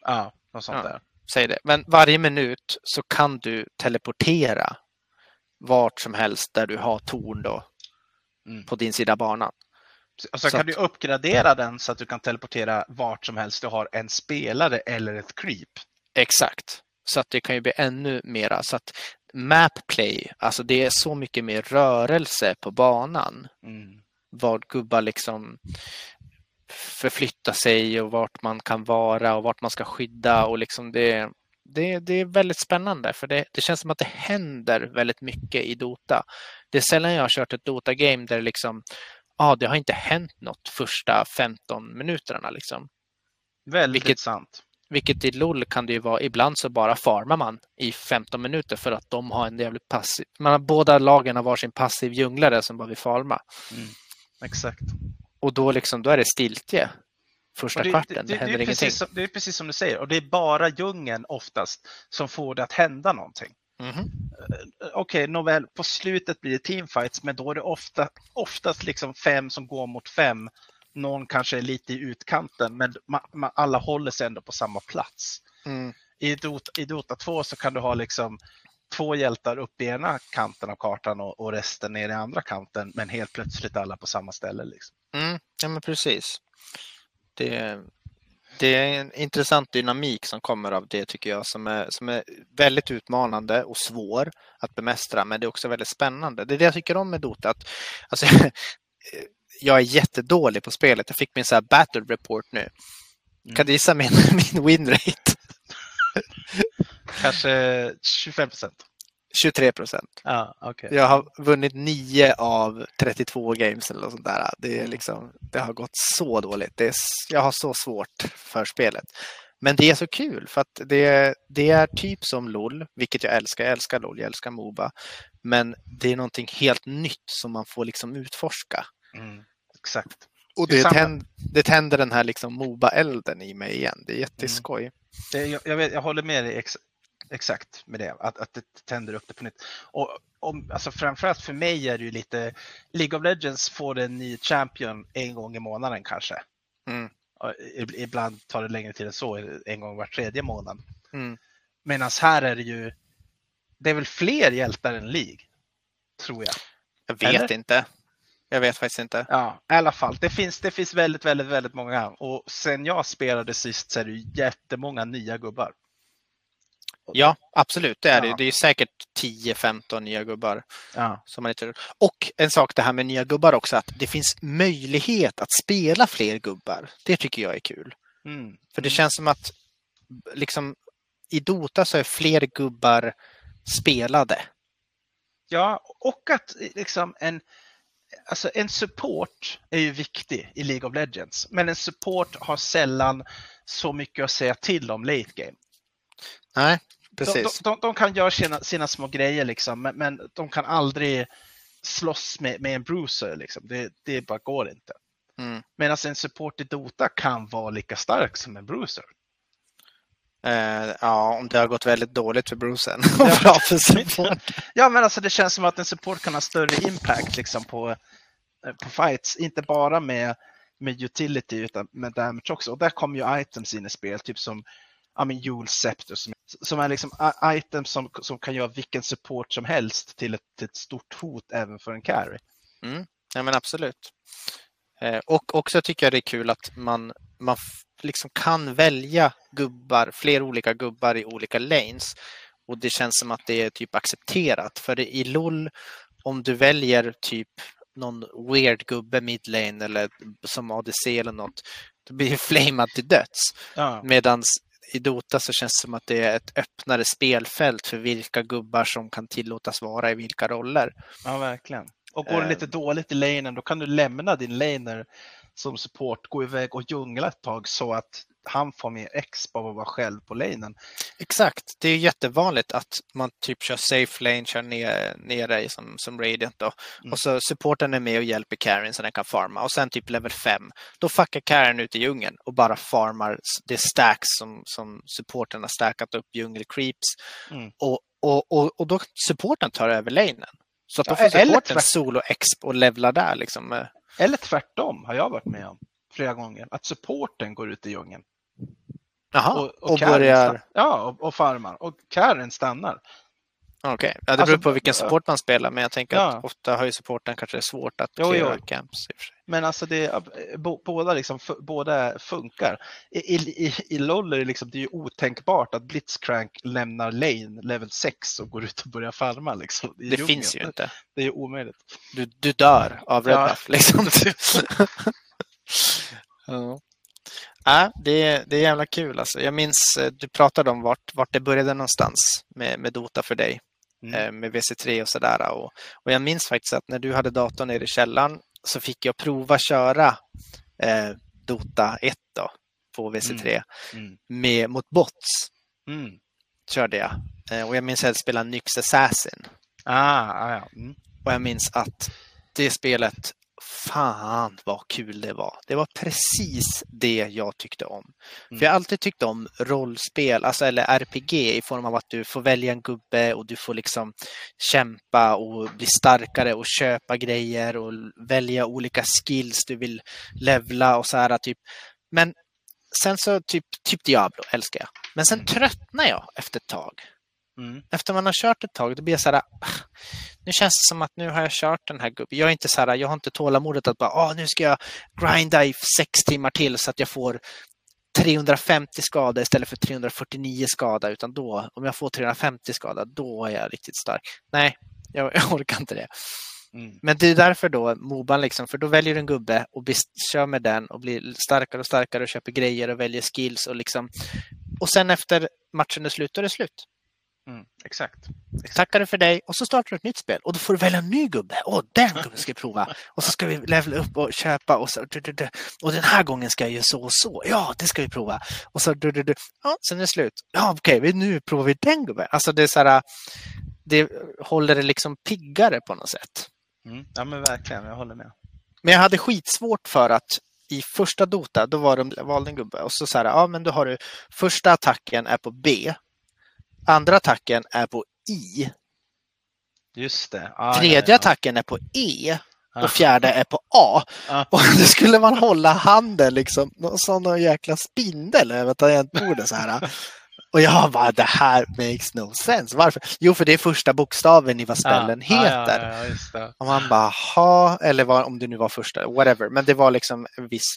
[SPEAKER 1] Ja, något sånt
[SPEAKER 2] Ja.
[SPEAKER 1] där.
[SPEAKER 2] Säg det. Men varje minut så kan du teleportera vart som helst där du har torn då
[SPEAKER 1] Mm.
[SPEAKER 2] på din sida banan.
[SPEAKER 1] Och så kan
[SPEAKER 2] att-
[SPEAKER 1] du uppgradera den så att du kan teleportera vart som helst du har en spelare eller ett creep.
[SPEAKER 2] Exakt. Så att det kan ju bli ännu mera. Så att map play, alltså det är så mycket mer rörelse på banan.
[SPEAKER 1] Mm.
[SPEAKER 2] Vad gubbar liksom förflyttar sig och vart man kan vara och vart man ska skydda och liksom det, det, det är väldigt spännande för det, det känns som att det händer väldigt mycket i Dota. Det är sällan jag har kört ett Dota-game där det liksom, ja, det har inte hänt något första 15 minuterna liksom.
[SPEAKER 1] Väldigt
[SPEAKER 2] Vilket-
[SPEAKER 1] sant.
[SPEAKER 2] Vilket i LOL kan det ju vara, ibland så bara farmar man i 15 minuter för att de har en jävligt passiv, man har båda lagen har varsin passiv djunglare som bara vill farma.
[SPEAKER 1] Exakt.
[SPEAKER 2] Och då liksom, då är det stiltje första
[SPEAKER 1] det,
[SPEAKER 2] kvarten,
[SPEAKER 1] det,
[SPEAKER 2] det,
[SPEAKER 1] det,
[SPEAKER 2] händer
[SPEAKER 1] det, är
[SPEAKER 2] ingenting.
[SPEAKER 1] precis som, det är precis som du säger och det är bara djungeln oftast som får det att hända någonting.
[SPEAKER 2] Mhm.
[SPEAKER 1] Okej, nåväl, på slutet blir det teamfights, men då är det ofta, oftast liksom fem som går mot fem. Någon kanske är lite i utkanten, men ma, ma, alla håller sig ändå på samma plats.
[SPEAKER 2] Mm.
[SPEAKER 1] I Dota, I Dota 2 så kan du ha liksom två hjältar upp i ena kanten av kartan och, och resten ner i andra kanten, men helt plötsligt alla på samma ställe. Liksom.
[SPEAKER 2] Mm. Ja, men precis. Det, det är en intressant dynamik som kommer av det tycker jag som är, som är väldigt utmanande och svår att bemästra men det är också väldigt spännande. Det är det jag tycker om med Dota. Att, alltså, jag är jättedålig på spelet. Jag fick min så här battle report nu. Kan du gissa min, min winrate?
[SPEAKER 1] Kanske 25 procent.
[SPEAKER 2] 23 procent.
[SPEAKER 1] Ja, okej.
[SPEAKER 2] Jag har vunnit 9 av 32 games eller något sånt där. Det, är liksom, det har gått så dåligt. Det är, jag har så svårt för spelet. Men det är så kul för att det, det är typ som LOL, vilket jag älskar. Jag älskar LOL, jag älskar Moba. Men det är någonting helt nytt som man får liksom utforska.
[SPEAKER 1] Mm, exakt.
[SPEAKER 2] Och
[SPEAKER 1] Det
[SPEAKER 2] tänd, det tänder den här liksom Moba-elden i mig igen. Det är jätteskoj.
[SPEAKER 1] Det, jag, jag, vet, jag håller med dig ex, exakt med det, att, att det tänder upp det på nytt. Och om, alltså framförallt för mig är det ju lite, League of Legends får en ny champion en gång i månaden kanske.
[SPEAKER 2] Mm.
[SPEAKER 1] Ibland tar det längre tid än så, en gång var tredje månad.
[SPEAKER 2] Mm.
[SPEAKER 1] Medan här är det ju, det är väl fler hjältar än League, tror jag.
[SPEAKER 2] Jag vet
[SPEAKER 1] Eller?
[SPEAKER 2] inte. Jag vet faktiskt inte.
[SPEAKER 1] Ja, i alla fall. Det finns, det finns väldigt, väldigt, väldigt många. Och sen jag spelade sist så är det jättemånga nya gubbar.
[SPEAKER 2] Ja, absolut. Det är det.
[SPEAKER 1] Ja.
[SPEAKER 2] Det är säkert 10-15 nya gubbar.
[SPEAKER 1] Ja.
[SPEAKER 2] Som man inte... Och en sak det här med nya gubbar också, att det finns möjlighet att spela fler gubbar. Det tycker jag är kul.
[SPEAKER 1] Mm.
[SPEAKER 2] För det känns som att liksom, i Dota så är fler gubbar spelade.
[SPEAKER 1] Ja, och att liksom en, alltså en support är ju viktig i League of Legends. Men en support har sällan så mycket att säga till om late game.
[SPEAKER 2] Nej, precis.
[SPEAKER 1] de, de, de kan göra sina, sina små grejer liksom, men, men de kan aldrig slåss med, med en bruiser. Liksom. Det, det bara går inte.
[SPEAKER 2] Mm.
[SPEAKER 1] Medan en support i Dota kan vara lika stark som en bruiser.
[SPEAKER 2] Eh, ja, om det har gått väldigt dåligt för Brucen.
[SPEAKER 1] Ja.
[SPEAKER 2] Bra för support.
[SPEAKER 1] Ja, men alltså det känns som att en support kan ha större impact liksom, på, eh, på fights. Inte bara med, med utility utan med damage också. Och där kommer ju items in i spel, typ som ja, men Jule Scepter som, som är liksom items som, som kan göra vilken support som helst till ett, till ett stort hot även för en carry.
[SPEAKER 2] Ja, men absolut. Eh, Och också tycker jag det är kul att man, man liksom kan välja gubbar, fler olika gubbar i olika lanes. Och det känns som att det är typ accepterat. För i LOL, om du väljer typ någon weird gubbe mid lane eller som ADC eller något, då blir det flamad till döds.
[SPEAKER 1] Ja,
[SPEAKER 2] Medan i Dota så känns det som att det är ett öppnare spelfält för vilka gubbar som kan tillåtas vara i vilka roller.
[SPEAKER 1] ja verkligen. Och går det lite dåligt i lanen, då kan du lämna din laner som support, gå iväg och djungla ett tag så att han får mer exp av att vara själv på lanen.
[SPEAKER 2] Exakt, det är jättevanligt att man typ kör safe lane, kör ner, i som, som Radiant då.
[SPEAKER 1] Mm.
[SPEAKER 2] Och så supporten är med och hjälper Karen så den kan farma. Och sen typ level 5, då fuckar Karen ut i djungeln och bara farmar det stacks som, som supporten har stackat upp djungel creeps.
[SPEAKER 1] Mm.
[SPEAKER 2] Och, och, och, och då supporten tar över lanen. Så att
[SPEAKER 1] Ja,
[SPEAKER 2] får
[SPEAKER 1] eller
[SPEAKER 2] supporten
[SPEAKER 1] tvärt-
[SPEAKER 2] solo exp och levla där liksom. eh.
[SPEAKER 1] Eller tvärtom har jag varit med om flera gånger, att supporten går ut i djungeln.
[SPEAKER 2] Jaha,
[SPEAKER 1] och,
[SPEAKER 2] och,
[SPEAKER 1] och,
[SPEAKER 2] börjar...
[SPEAKER 1] stannar. Ja, och, och farmar. Och Karen stannar.
[SPEAKER 2] Okej, ja, det
[SPEAKER 1] Alltså,
[SPEAKER 2] beror på vilken
[SPEAKER 1] ja.
[SPEAKER 2] support man spelar, men jag tänker
[SPEAKER 1] Ja.
[SPEAKER 2] att ofta har ju supporten kanske svårt att
[SPEAKER 1] Jo,
[SPEAKER 2] cleara
[SPEAKER 1] jo.
[SPEAKER 2] camps.
[SPEAKER 1] Men alltså det, bo- båda, liksom, båda funkar. I, i, i, LOL är det, liksom, det är ju otänkbart att Blitzcrank lämnar lane level 6 och går ut och börjar farma. Liksom,
[SPEAKER 2] Det
[SPEAKER 1] djungeln.
[SPEAKER 2] finns ju inte.
[SPEAKER 1] Det är ju omöjligt.
[SPEAKER 2] Du, du dör av red
[SPEAKER 1] Ja.
[SPEAKER 2] buff liksom. ja. Ja, det, är, det är jävla kul alltså. Jag minns, eh, du pratade om vart, vart det började någonstans med, med Dota för dig.
[SPEAKER 1] Mm.
[SPEAKER 2] eh, Med VC3 och sådär. Och, och jag minns faktiskt att när du hade datorn nere i källaren så fick jag prova köra eh, Dota 1 då, på VC3
[SPEAKER 1] Mm.
[SPEAKER 2] med, mot bots.
[SPEAKER 1] Mm.
[SPEAKER 2] Körde jag. Eh, och jag minns att jag spelade Nyx Assassin.
[SPEAKER 1] Ah, ah, ja. Mm.
[SPEAKER 2] Och jag minns att det spelet, fan vad kul det var. Det var precis det jag tyckte om.
[SPEAKER 1] Mm.
[SPEAKER 2] För jag har alltid tyckt om rollspel, alltså eller RPG i form av att du får välja en gubbe och du får liksom kämpa och bli starkare och köpa grejer och välja olika skills du vill levla och så här typ. Men sen så typ, typ Diablo älskar jag. Men sen
[SPEAKER 1] Mm.
[SPEAKER 2] tröttnar jag efter ett tag
[SPEAKER 1] Mm.
[SPEAKER 2] efter man har kört ett tag, då blir jag så här, "Ah, nu känns det som att nu har jag kört den här gubben. Jag är inte så här, jag har inte tålamodet att bara, ah, nu ska jag grinda i sex timmar till så att jag får 350 skada istället för 349 skada, utan då, om jag får 350 skada, då är jag riktigt stark. Nej, jag, jag orkar inte det.
[SPEAKER 1] Mm.
[SPEAKER 2] Men det är därför då Moban, liksom, för då väljer du en gubbe och blir, kör med den och blir starkare och starkare och köper grejer och väljer skills och liksom och sen efter matchen är slut, då är det slut.
[SPEAKER 1] Mm. Exakt.
[SPEAKER 2] Tackar du för dig och så startar du ett nytt spel och då får du välja en ny gubbe. Åh, den gubben ska vi prova. Och så ska vi levela upp och köpa och så. Och den här gången ska jag göra så och så. Ja, det ska vi prova. Och så. Ja, sen är det slut. Ja, okej, vi- nu provar vi den gubben. Alltså det är så här. Det håller det liksom piggare på något sätt.
[SPEAKER 1] Mm. Ja men verkligen, jag håller med.
[SPEAKER 2] Men jag hade skitsvårt för att i första Dota, då var de, valde en gubbe och så så här, ja men då har du första attacken är på B, andra attacken är på I,
[SPEAKER 1] Just det. Ah,
[SPEAKER 2] tredje
[SPEAKER 1] ja, ja.
[SPEAKER 2] attacken är på E och fjärde är på A.
[SPEAKER 1] Ja.
[SPEAKER 2] Och då skulle man hålla handen liksom, sån någon jäkla spindel över tangentbordet så här. Och jag bara, det här makes no sense. Varför? Jo, för det är första bokstaven i vad spellen
[SPEAKER 1] Ja,
[SPEAKER 2] heter. Och man bara, ha, eller vad, om det nu var första, whatever. Men det var liksom en viss...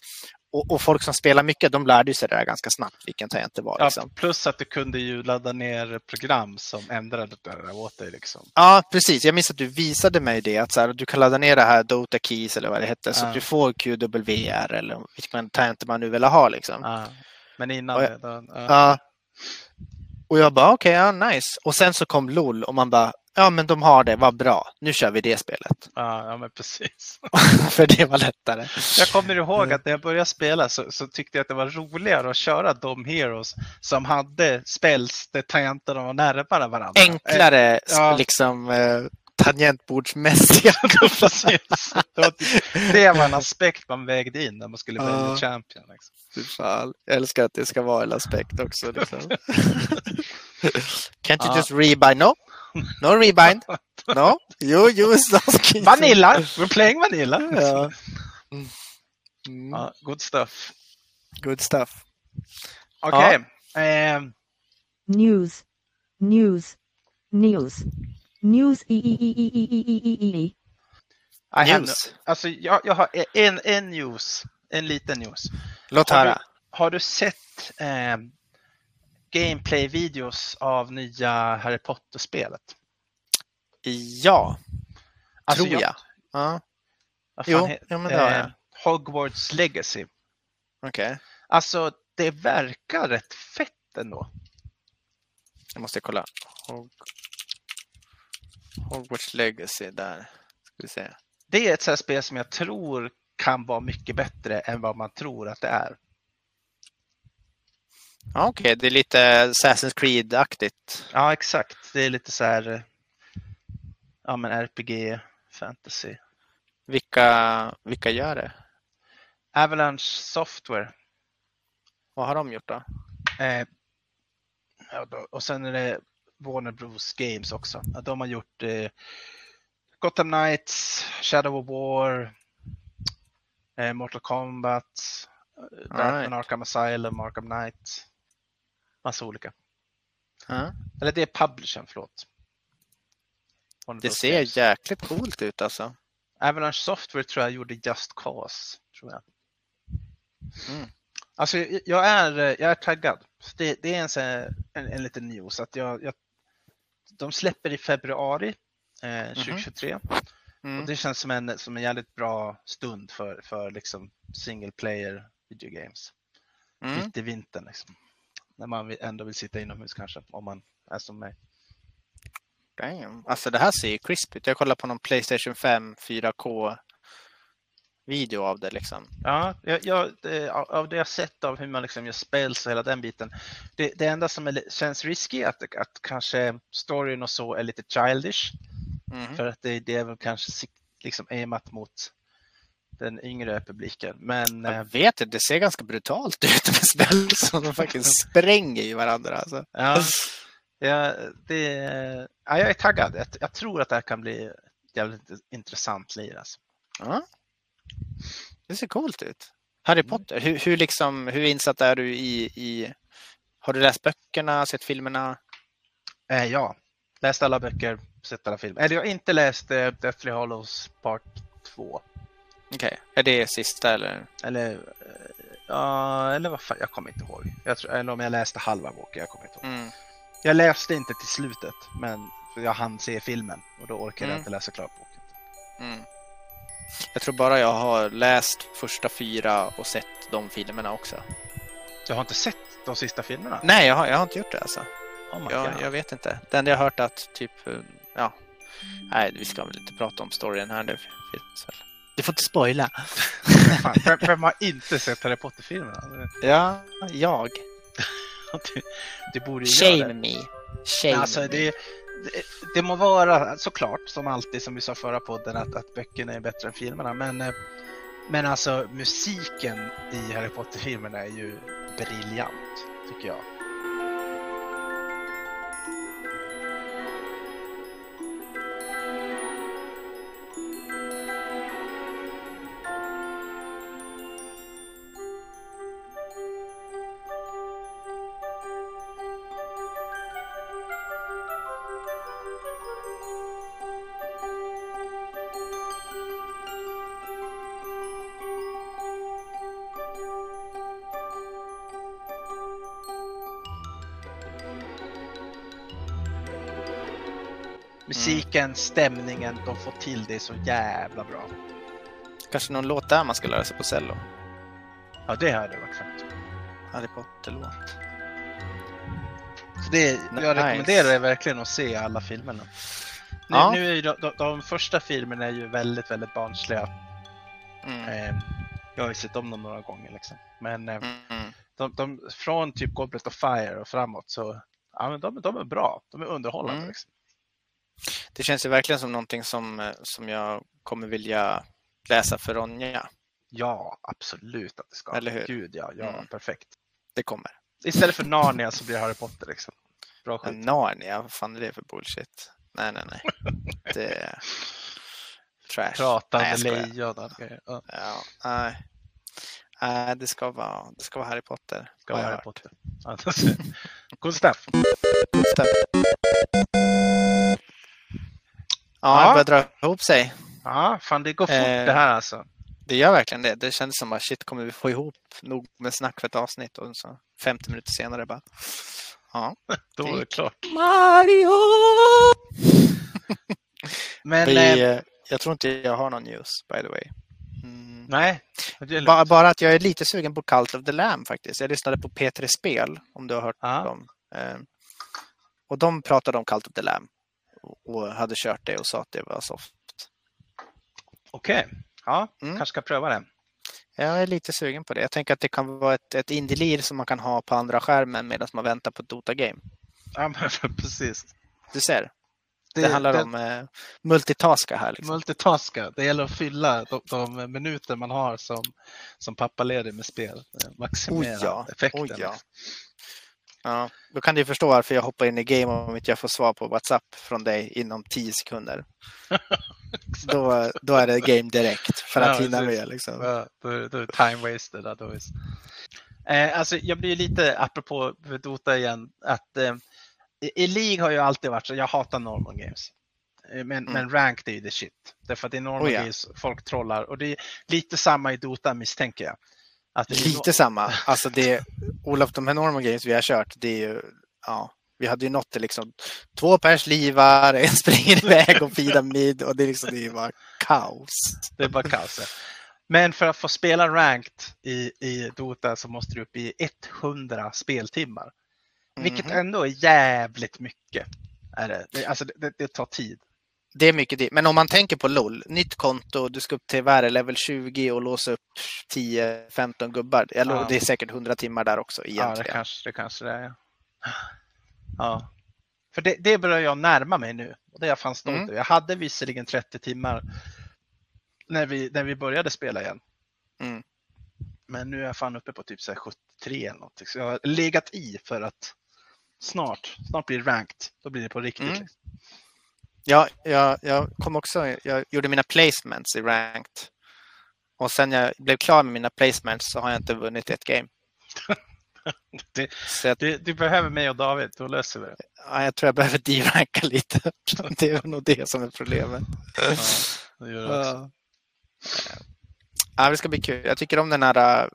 [SPEAKER 2] Och, och folk som spelar mycket, de lärde sig det där ganska snabbt, vilken tangent det var.
[SPEAKER 1] Ja,
[SPEAKER 2] Liksom.
[SPEAKER 1] plus att du kunde ju ladda ner program som ändrade det där åt dig. Liksom.
[SPEAKER 2] Ja, precis. Jag minns att du visade mig det, att så här, du kan ladda ner det här Dota Keys eller vad det hette, så
[SPEAKER 1] Ja.
[SPEAKER 2] att du får QWR eller vilken tangent man nu vill ha. Liksom.
[SPEAKER 1] Ja. Men innan
[SPEAKER 2] Och
[SPEAKER 1] det,
[SPEAKER 2] jag-
[SPEAKER 1] då, ja.
[SPEAKER 2] Ja. Och jag bara, okej, ja, nice. Och sen så kom LOL och man bara, ja men de har det, vad bra. Nu kör vi det spelet.
[SPEAKER 1] Ja, ja, men precis.
[SPEAKER 2] För det var lättare.
[SPEAKER 1] Jag kommer ihåg
[SPEAKER 2] Mm.
[SPEAKER 1] att när jag började spela så, så tyckte jag att det var roligare att köra de heroes som hade spells där tangenterna var närmare varandra.
[SPEAKER 2] Enklare,
[SPEAKER 1] Ja.
[SPEAKER 2] liksom eh, tangentbordsmässiga.
[SPEAKER 1] Eh, Precis. Det var, det var en aspekt man vägde in när man skulle välja
[SPEAKER 2] Ja.
[SPEAKER 1] champion. Liksom.
[SPEAKER 2] Fan. Jag älskar att det ska vara en aspekt också. Liksom. Can't you
[SPEAKER 1] Ja.
[SPEAKER 2] just rebind? No, No rebind. No, you use asking.
[SPEAKER 1] Vanilla. We're playing vanilla.
[SPEAKER 2] Yeah. Mm.
[SPEAKER 1] Ja, good stuff.
[SPEAKER 2] Good stuff.
[SPEAKER 1] Okej. Okay. Ja. Um.
[SPEAKER 4] News. News. News. News. I,
[SPEAKER 2] news.
[SPEAKER 1] Har, alltså, jag, jag har en, en news. En liten news.
[SPEAKER 2] Låt höra.
[SPEAKER 1] Har, du sett eh, gameplay-videos av nya Harry Potter-spelet?
[SPEAKER 2] Ja,
[SPEAKER 1] Alltså,
[SPEAKER 2] tror jag. Ja,
[SPEAKER 1] vad fan
[SPEAKER 2] Jo, ja, men det har jag.
[SPEAKER 1] eh, Hogwarts Legacy.
[SPEAKER 2] okej.
[SPEAKER 1] Alltså, det verkar rätt fett ändå.
[SPEAKER 2] Jag måste kolla. Hog... Hogwarts Legacy där. Ska vi se.
[SPEAKER 1] Det är ett sånt spel som jag tror kan vara mycket bättre än vad man tror att det är.
[SPEAKER 2] Ja, Okej, det är lite Assassin's Creed-aktigt.
[SPEAKER 1] Ja, exakt. Det är lite så här eh, ja, men RPG, fantasy.
[SPEAKER 2] Vilka, vilka gör det?
[SPEAKER 1] Avalanche Software.
[SPEAKER 2] Vad har de gjort då?
[SPEAKER 1] Eh, och sen är det Warner Bros Games också. De har gjort eh, Gotham Knights, Shadow of War, eh, Mortal Kombat, eh, Batman
[SPEAKER 2] Alright.
[SPEAKER 1] Arkham Asylum, Arkham Knight. Massa olika.
[SPEAKER 2] Ja.
[SPEAKER 1] Eller det är publishern, förlåt. Warner
[SPEAKER 2] Det
[SPEAKER 1] Bros
[SPEAKER 2] ser
[SPEAKER 1] Games.
[SPEAKER 2] jäkligt coolt ut alltså.
[SPEAKER 1] Avalanche Software tror jag gjorde Just Cause. Tror jag.
[SPEAKER 2] Mm.
[SPEAKER 1] Alltså jag är, jag är taggad. Det, det är en, här- en, en liten news att jag, jag, de släpper i februari eh, 2023 och
[SPEAKER 2] Mm.
[SPEAKER 1] det känns som en, som en jävligt bra stund för, för liksom single player video games.
[SPEAKER 2] Mm.
[SPEAKER 1] Mitt i vintern liksom. När man ändå vill sitta inomhus kanske om man är som mig.
[SPEAKER 2] Damn. Alltså det här ser ju crisp ut. Jag kollar på någon Playstation 5 4K video av det liksom.
[SPEAKER 1] Ja, jag, jag, av det jag sett av hur man liksom gör spells och hela den biten. Det, det enda som är, känns risky är att, att kanske storyn och så är lite childish.
[SPEAKER 2] Mhm.
[SPEAKER 1] För att det, det är väl kanske liksom aimat mot den yngre publiken. Men eh,
[SPEAKER 2] Jag vet inte, det ser ganska brutalt ut med spel som de faktiskt spränger i varandra. Alltså.
[SPEAKER 1] ja, ja, det, ja, jag är taggad. Jag, jag tror att det här kan bli jävligt intressant lir. Alltså.
[SPEAKER 2] Ja. Det ser coolt ut. Harry Potter, hur, hur, liksom, hur insatt är du i, i... Har du läst böckerna, sett filmerna?
[SPEAKER 1] Eh, ja, läst alla böcker, sett alla filmer. Eller jag har inte läst eh, Deathly Hallows Part 2.
[SPEAKER 2] Okej, är det sista eller?
[SPEAKER 1] Eller, eh, ja, eller vad fan, jag kommer inte ihåg. Jag tror, eller om jag läste halva boken, jag kommer inte ihåg.
[SPEAKER 2] Mm.
[SPEAKER 1] Jag läste inte till slutet, men jag hann se filmen och då orkade jag
[SPEAKER 2] Mm.
[SPEAKER 1] inte läsa klart boken.
[SPEAKER 2] Mm. Jag tror bara jag har läst första fyra och sett de filmerna också.
[SPEAKER 1] Du har inte sett de sista filmerna?
[SPEAKER 2] Nej, jag har, jag har inte gjort det alltså.
[SPEAKER 1] Oh
[SPEAKER 2] Jag, jag vet inte. Det enda jag har hört att typ, eh, ja. Nej, vi ska väl inte prata om storyn här nu. Finns väl. Du får inte spoila.
[SPEAKER 1] Vem, vem har inte sett Harry Potter-filmerna?
[SPEAKER 2] Ja, jag.
[SPEAKER 1] Du, du borde ju göra
[SPEAKER 2] Shame
[SPEAKER 1] det.
[SPEAKER 2] me. Shame
[SPEAKER 1] Alltså,
[SPEAKER 2] me.
[SPEAKER 1] det, det, det må vara såklart, som alltid, som vi sa förra podden, att, att böckerna är bättre än filmerna. Men, eh, men alltså musiken i Harry Potter-filmerna är ju briljant, tycker jag. Musiken, stämningen, de får till det så jävla bra.
[SPEAKER 2] Kanske någon låt där man ska lära sig på cello.
[SPEAKER 1] Ja, det hade varit fett.
[SPEAKER 2] Harry Potter-låt.
[SPEAKER 1] Det, jag
[SPEAKER 2] Nice.
[SPEAKER 1] rekommenderar er verkligen att se alla filmerna. Nu,
[SPEAKER 2] Ja.
[SPEAKER 1] nu är de, de, de första filmerna är ju väldigt, väldigt barnsliga.
[SPEAKER 2] Mm.
[SPEAKER 1] Eh, jag har ju sett om dem några gånger liksom. Men eh.
[SPEAKER 2] Mm.
[SPEAKER 1] de, de, från typ Goblet of Fire och framåt så ja, men de, de är bra. De är underhållande.
[SPEAKER 2] Mm.
[SPEAKER 1] Liksom.
[SPEAKER 2] Det känns ju verkligen som någonting som, eh, som jag kommer vilja läsa för Ronja.
[SPEAKER 1] Ja, absolut att det ska.
[SPEAKER 2] Eller hur?
[SPEAKER 1] Gud ja, ja
[SPEAKER 2] Mm.
[SPEAKER 1] perfekt.
[SPEAKER 2] Det kommer.
[SPEAKER 1] Istället för Narnia så blir Harry Potter liksom. Bra skit.
[SPEAKER 2] Narnia, vad fan är det för bullshit? Nej, nej, nej. Det är trash.
[SPEAKER 1] Pratande lejon och grejer. Ja.
[SPEAKER 2] Nej. Nej, det ska vara, det ska vara Harry Potter.
[SPEAKER 1] Ska vara Harry. Potter.
[SPEAKER 2] Just det. Ja, det börjar dra ihop sig.
[SPEAKER 1] Ja, fan det går fort
[SPEAKER 2] Eh.
[SPEAKER 1] det här alltså.
[SPEAKER 2] Det gör verkligen det. Det kändes som att shit, kommer vi få ihop nog med snack för ett avsnitt? Och så 50 minuter senare bara... Ja.
[SPEAKER 1] Då är det
[SPEAKER 2] gick.
[SPEAKER 1] klart.
[SPEAKER 2] Mario!
[SPEAKER 1] Men
[SPEAKER 2] Vi,
[SPEAKER 1] eh,
[SPEAKER 2] eh, jag tror inte jag har någon news, by the way. Mm.
[SPEAKER 1] nej, det.
[SPEAKER 2] Bara, bara att jag är lite sugen på Cult of the Lamb faktiskt. Jag lyssnade på P3 Spel, om du har hört
[SPEAKER 1] Ja.
[SPEAKER 2] dem. Eh, och de pratade om Cult of the Lamb och- hade kört det och sa att det var soft.
[SPEAKER 1] Okej, ja,
[SPEAKER 2] Mm.
[SPEAKER 1] kanske ska pröva det.
[SPEAKER 2] Jag är lite sugen på det. Jag tänker att det kan vara ett, ett indie som man kan ha på andra skärmen medan man väntar på ett Dota-game.
[SPEAKER 1] Ja, men precis.
[SPEAKER 2] Du ser, det, handlar om eh, multitaska här. Liksom.
[SPEAKER 1] multitaska. Det gäller att fylla de, de minuter man har som, som pappaledig med spel. Eh, Maximera
[SPEAKER 2] Oj, ja.
[SPEAKER 1] effekten.
[SPEAKER 2] Oj, ja. Ja, då kan du förstå varför jag hoppar in i game om inte jag får svar på WhatsApp från dig inom 10 sekunder. då, då är det game direkt för att
[SPEAKER 1] Ja,
[SPEAKER 2] hinna
[SPEAKER 1] precis.
[SPEAKER 2] med. Liksom.
[SPEAKER 1] Ja, då, är- då är det time wasted. otherwise. Eh, alltså, jag blir lite, apropå Dota igen, att eh, i, League har jag alltid varit så, jag hatar normal games. Eh, Men,
[SPEAKER 2] Mm.
[SPEAKER 1] men ranked är ju the shit. Därför att i normal
[SPEAKER 2] Oh, ja.
[SPEAKER 1] games folk trollar och det är lite samma i Dota misstänker jag. Att det är
[SPEAKER 2] Lite samma. Alltså det, Olof, de här normal games vi har kört, det är ju, ja, vi hade ju nått det liksom två pers livar, en springer iväg och feedar mid och det är liksom, det är bara kaos.
[SPEAKER 1] Det är bara kaos. ja. Men för att få spela ranked i, i Dota så måste du upp i 100 speltimmar. Vilket
[SPEAKER 2] Mhm.
[SPEAKER 1] ändå är jävligt mycket. Är det. Det, alltså, det, det tar tid.
[SPEAKER 2] Det är mycket det. Men om man tänker på LOL, nytt konto, du ska upp till vad är det, level 20 och låsa upp 10-15 gubbar. Eller
[SPEAKER 1] Ja.
[SPEAKER 2] det är säkert 100 timmar där också
[SPEAKER 1] Ja, det
[SPEAKER 2] egentligen.
[SPEAKER 1] kanske det, kanske det är. Ja. ja. För det, det börjar jag närma mig nu. Och det är jag fan stolt
[SPEAKER 2] Mm.
[SPEAKER 1] över. Jag hade visserligen 30 timmar när vi, när vi började spela igen.
[SPEAKER 2] Mm.
[SPEAKER 1] Men nu är jag fan uppe på typ så här 73 eller någonting. Så jag har legat i för att snart, snart blir det ranked. Då blir det på riktigt.
[SPEAKER 2] Mm. Ja, jag, jag kom också, jag gjorde mina placements i ranked. Och sen jag blev klar med mina placements så har jag inte vunnit ett game.
[SPEAKER 1] Det-
[SPEAKER 2] jag,
[SPEAKER 1] Du, du behöver mig och David, då löser vi det.
[SPEAKER 2] ja, jag tror jag behöver deranka lite. Det är nog det som är problemet.
[SPEAKER 1] Ja, det gör det också.
[SPEAKER 2] Ja. Ja, det ska bli kul. Jag tycker om den här... äh,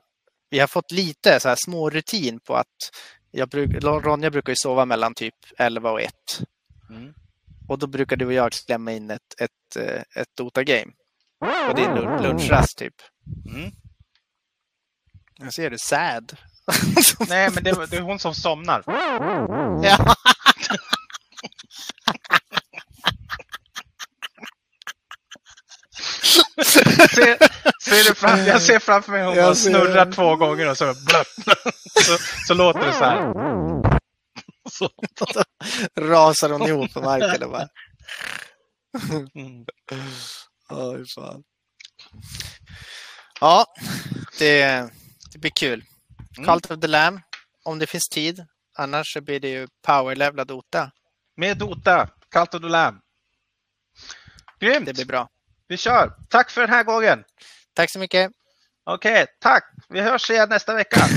[SPEAKER 2] Vi har fått lite så här små rutin på att jag bruk, Ronja brukar ju sova mellan typ 11 och 1.
[SPEAKER 1] Mm.
[SPEAKER 2] Och då brukar du och jag klämma in ett, ett, eh, ett Dota-game. Och det är lun- lunchrast typ.
[SPEAKER 1] Mm.
[SPEAKER 2] Jag ser du sad.
[SPEAKER 1] Nej, men det, det är hon som somnar.
[SPEAKER 2] ja.
[SPEAKER 1] Ser, ser du fram, jag ser framför mig hon snurrar två gånger och så, blöpp, så, så låter det så här. Så,
[SPEAKER 2] Rasar hon ihop på marken och bara...
[SPEAKER 1] mm.
[SPEAKER 2] Oj, fan. Ja, det, det blir kul.
[SPEAKER 1] Mm.
[SPEAKER 2] Cult of the Lamb, om det finns tid. Annars så blir det ju powerlevla Dota.
[SPEAKER 1] Med Dota, Kallt och Lamb. Grymt!
[SPEAKER 2] Det blir bra.
[SPEAKER 1] Vi kör! Tack för den här gången!
[SPEAKER 2] Tack så mycket.
[SPEAKER 1] Okej, tack! Vi hörs igen nästa vecka.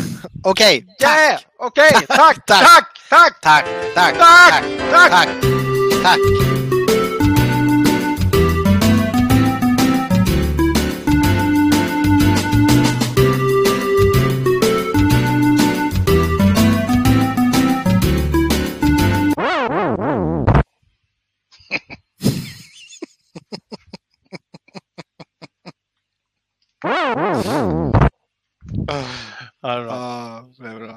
[SPEAKER 2] Okej,
[SPEAKER 1] Yeah! Okej, tack,
[SPEAKER 2] Tack.
[SPEAKER 1] tack, tack!
[SPEAKER 2] Tack, tack,
[SPEAKER 1] Tack, tack.
[SPEAKER 2] tack, tack.
[SPEAKER 1] Ja, det är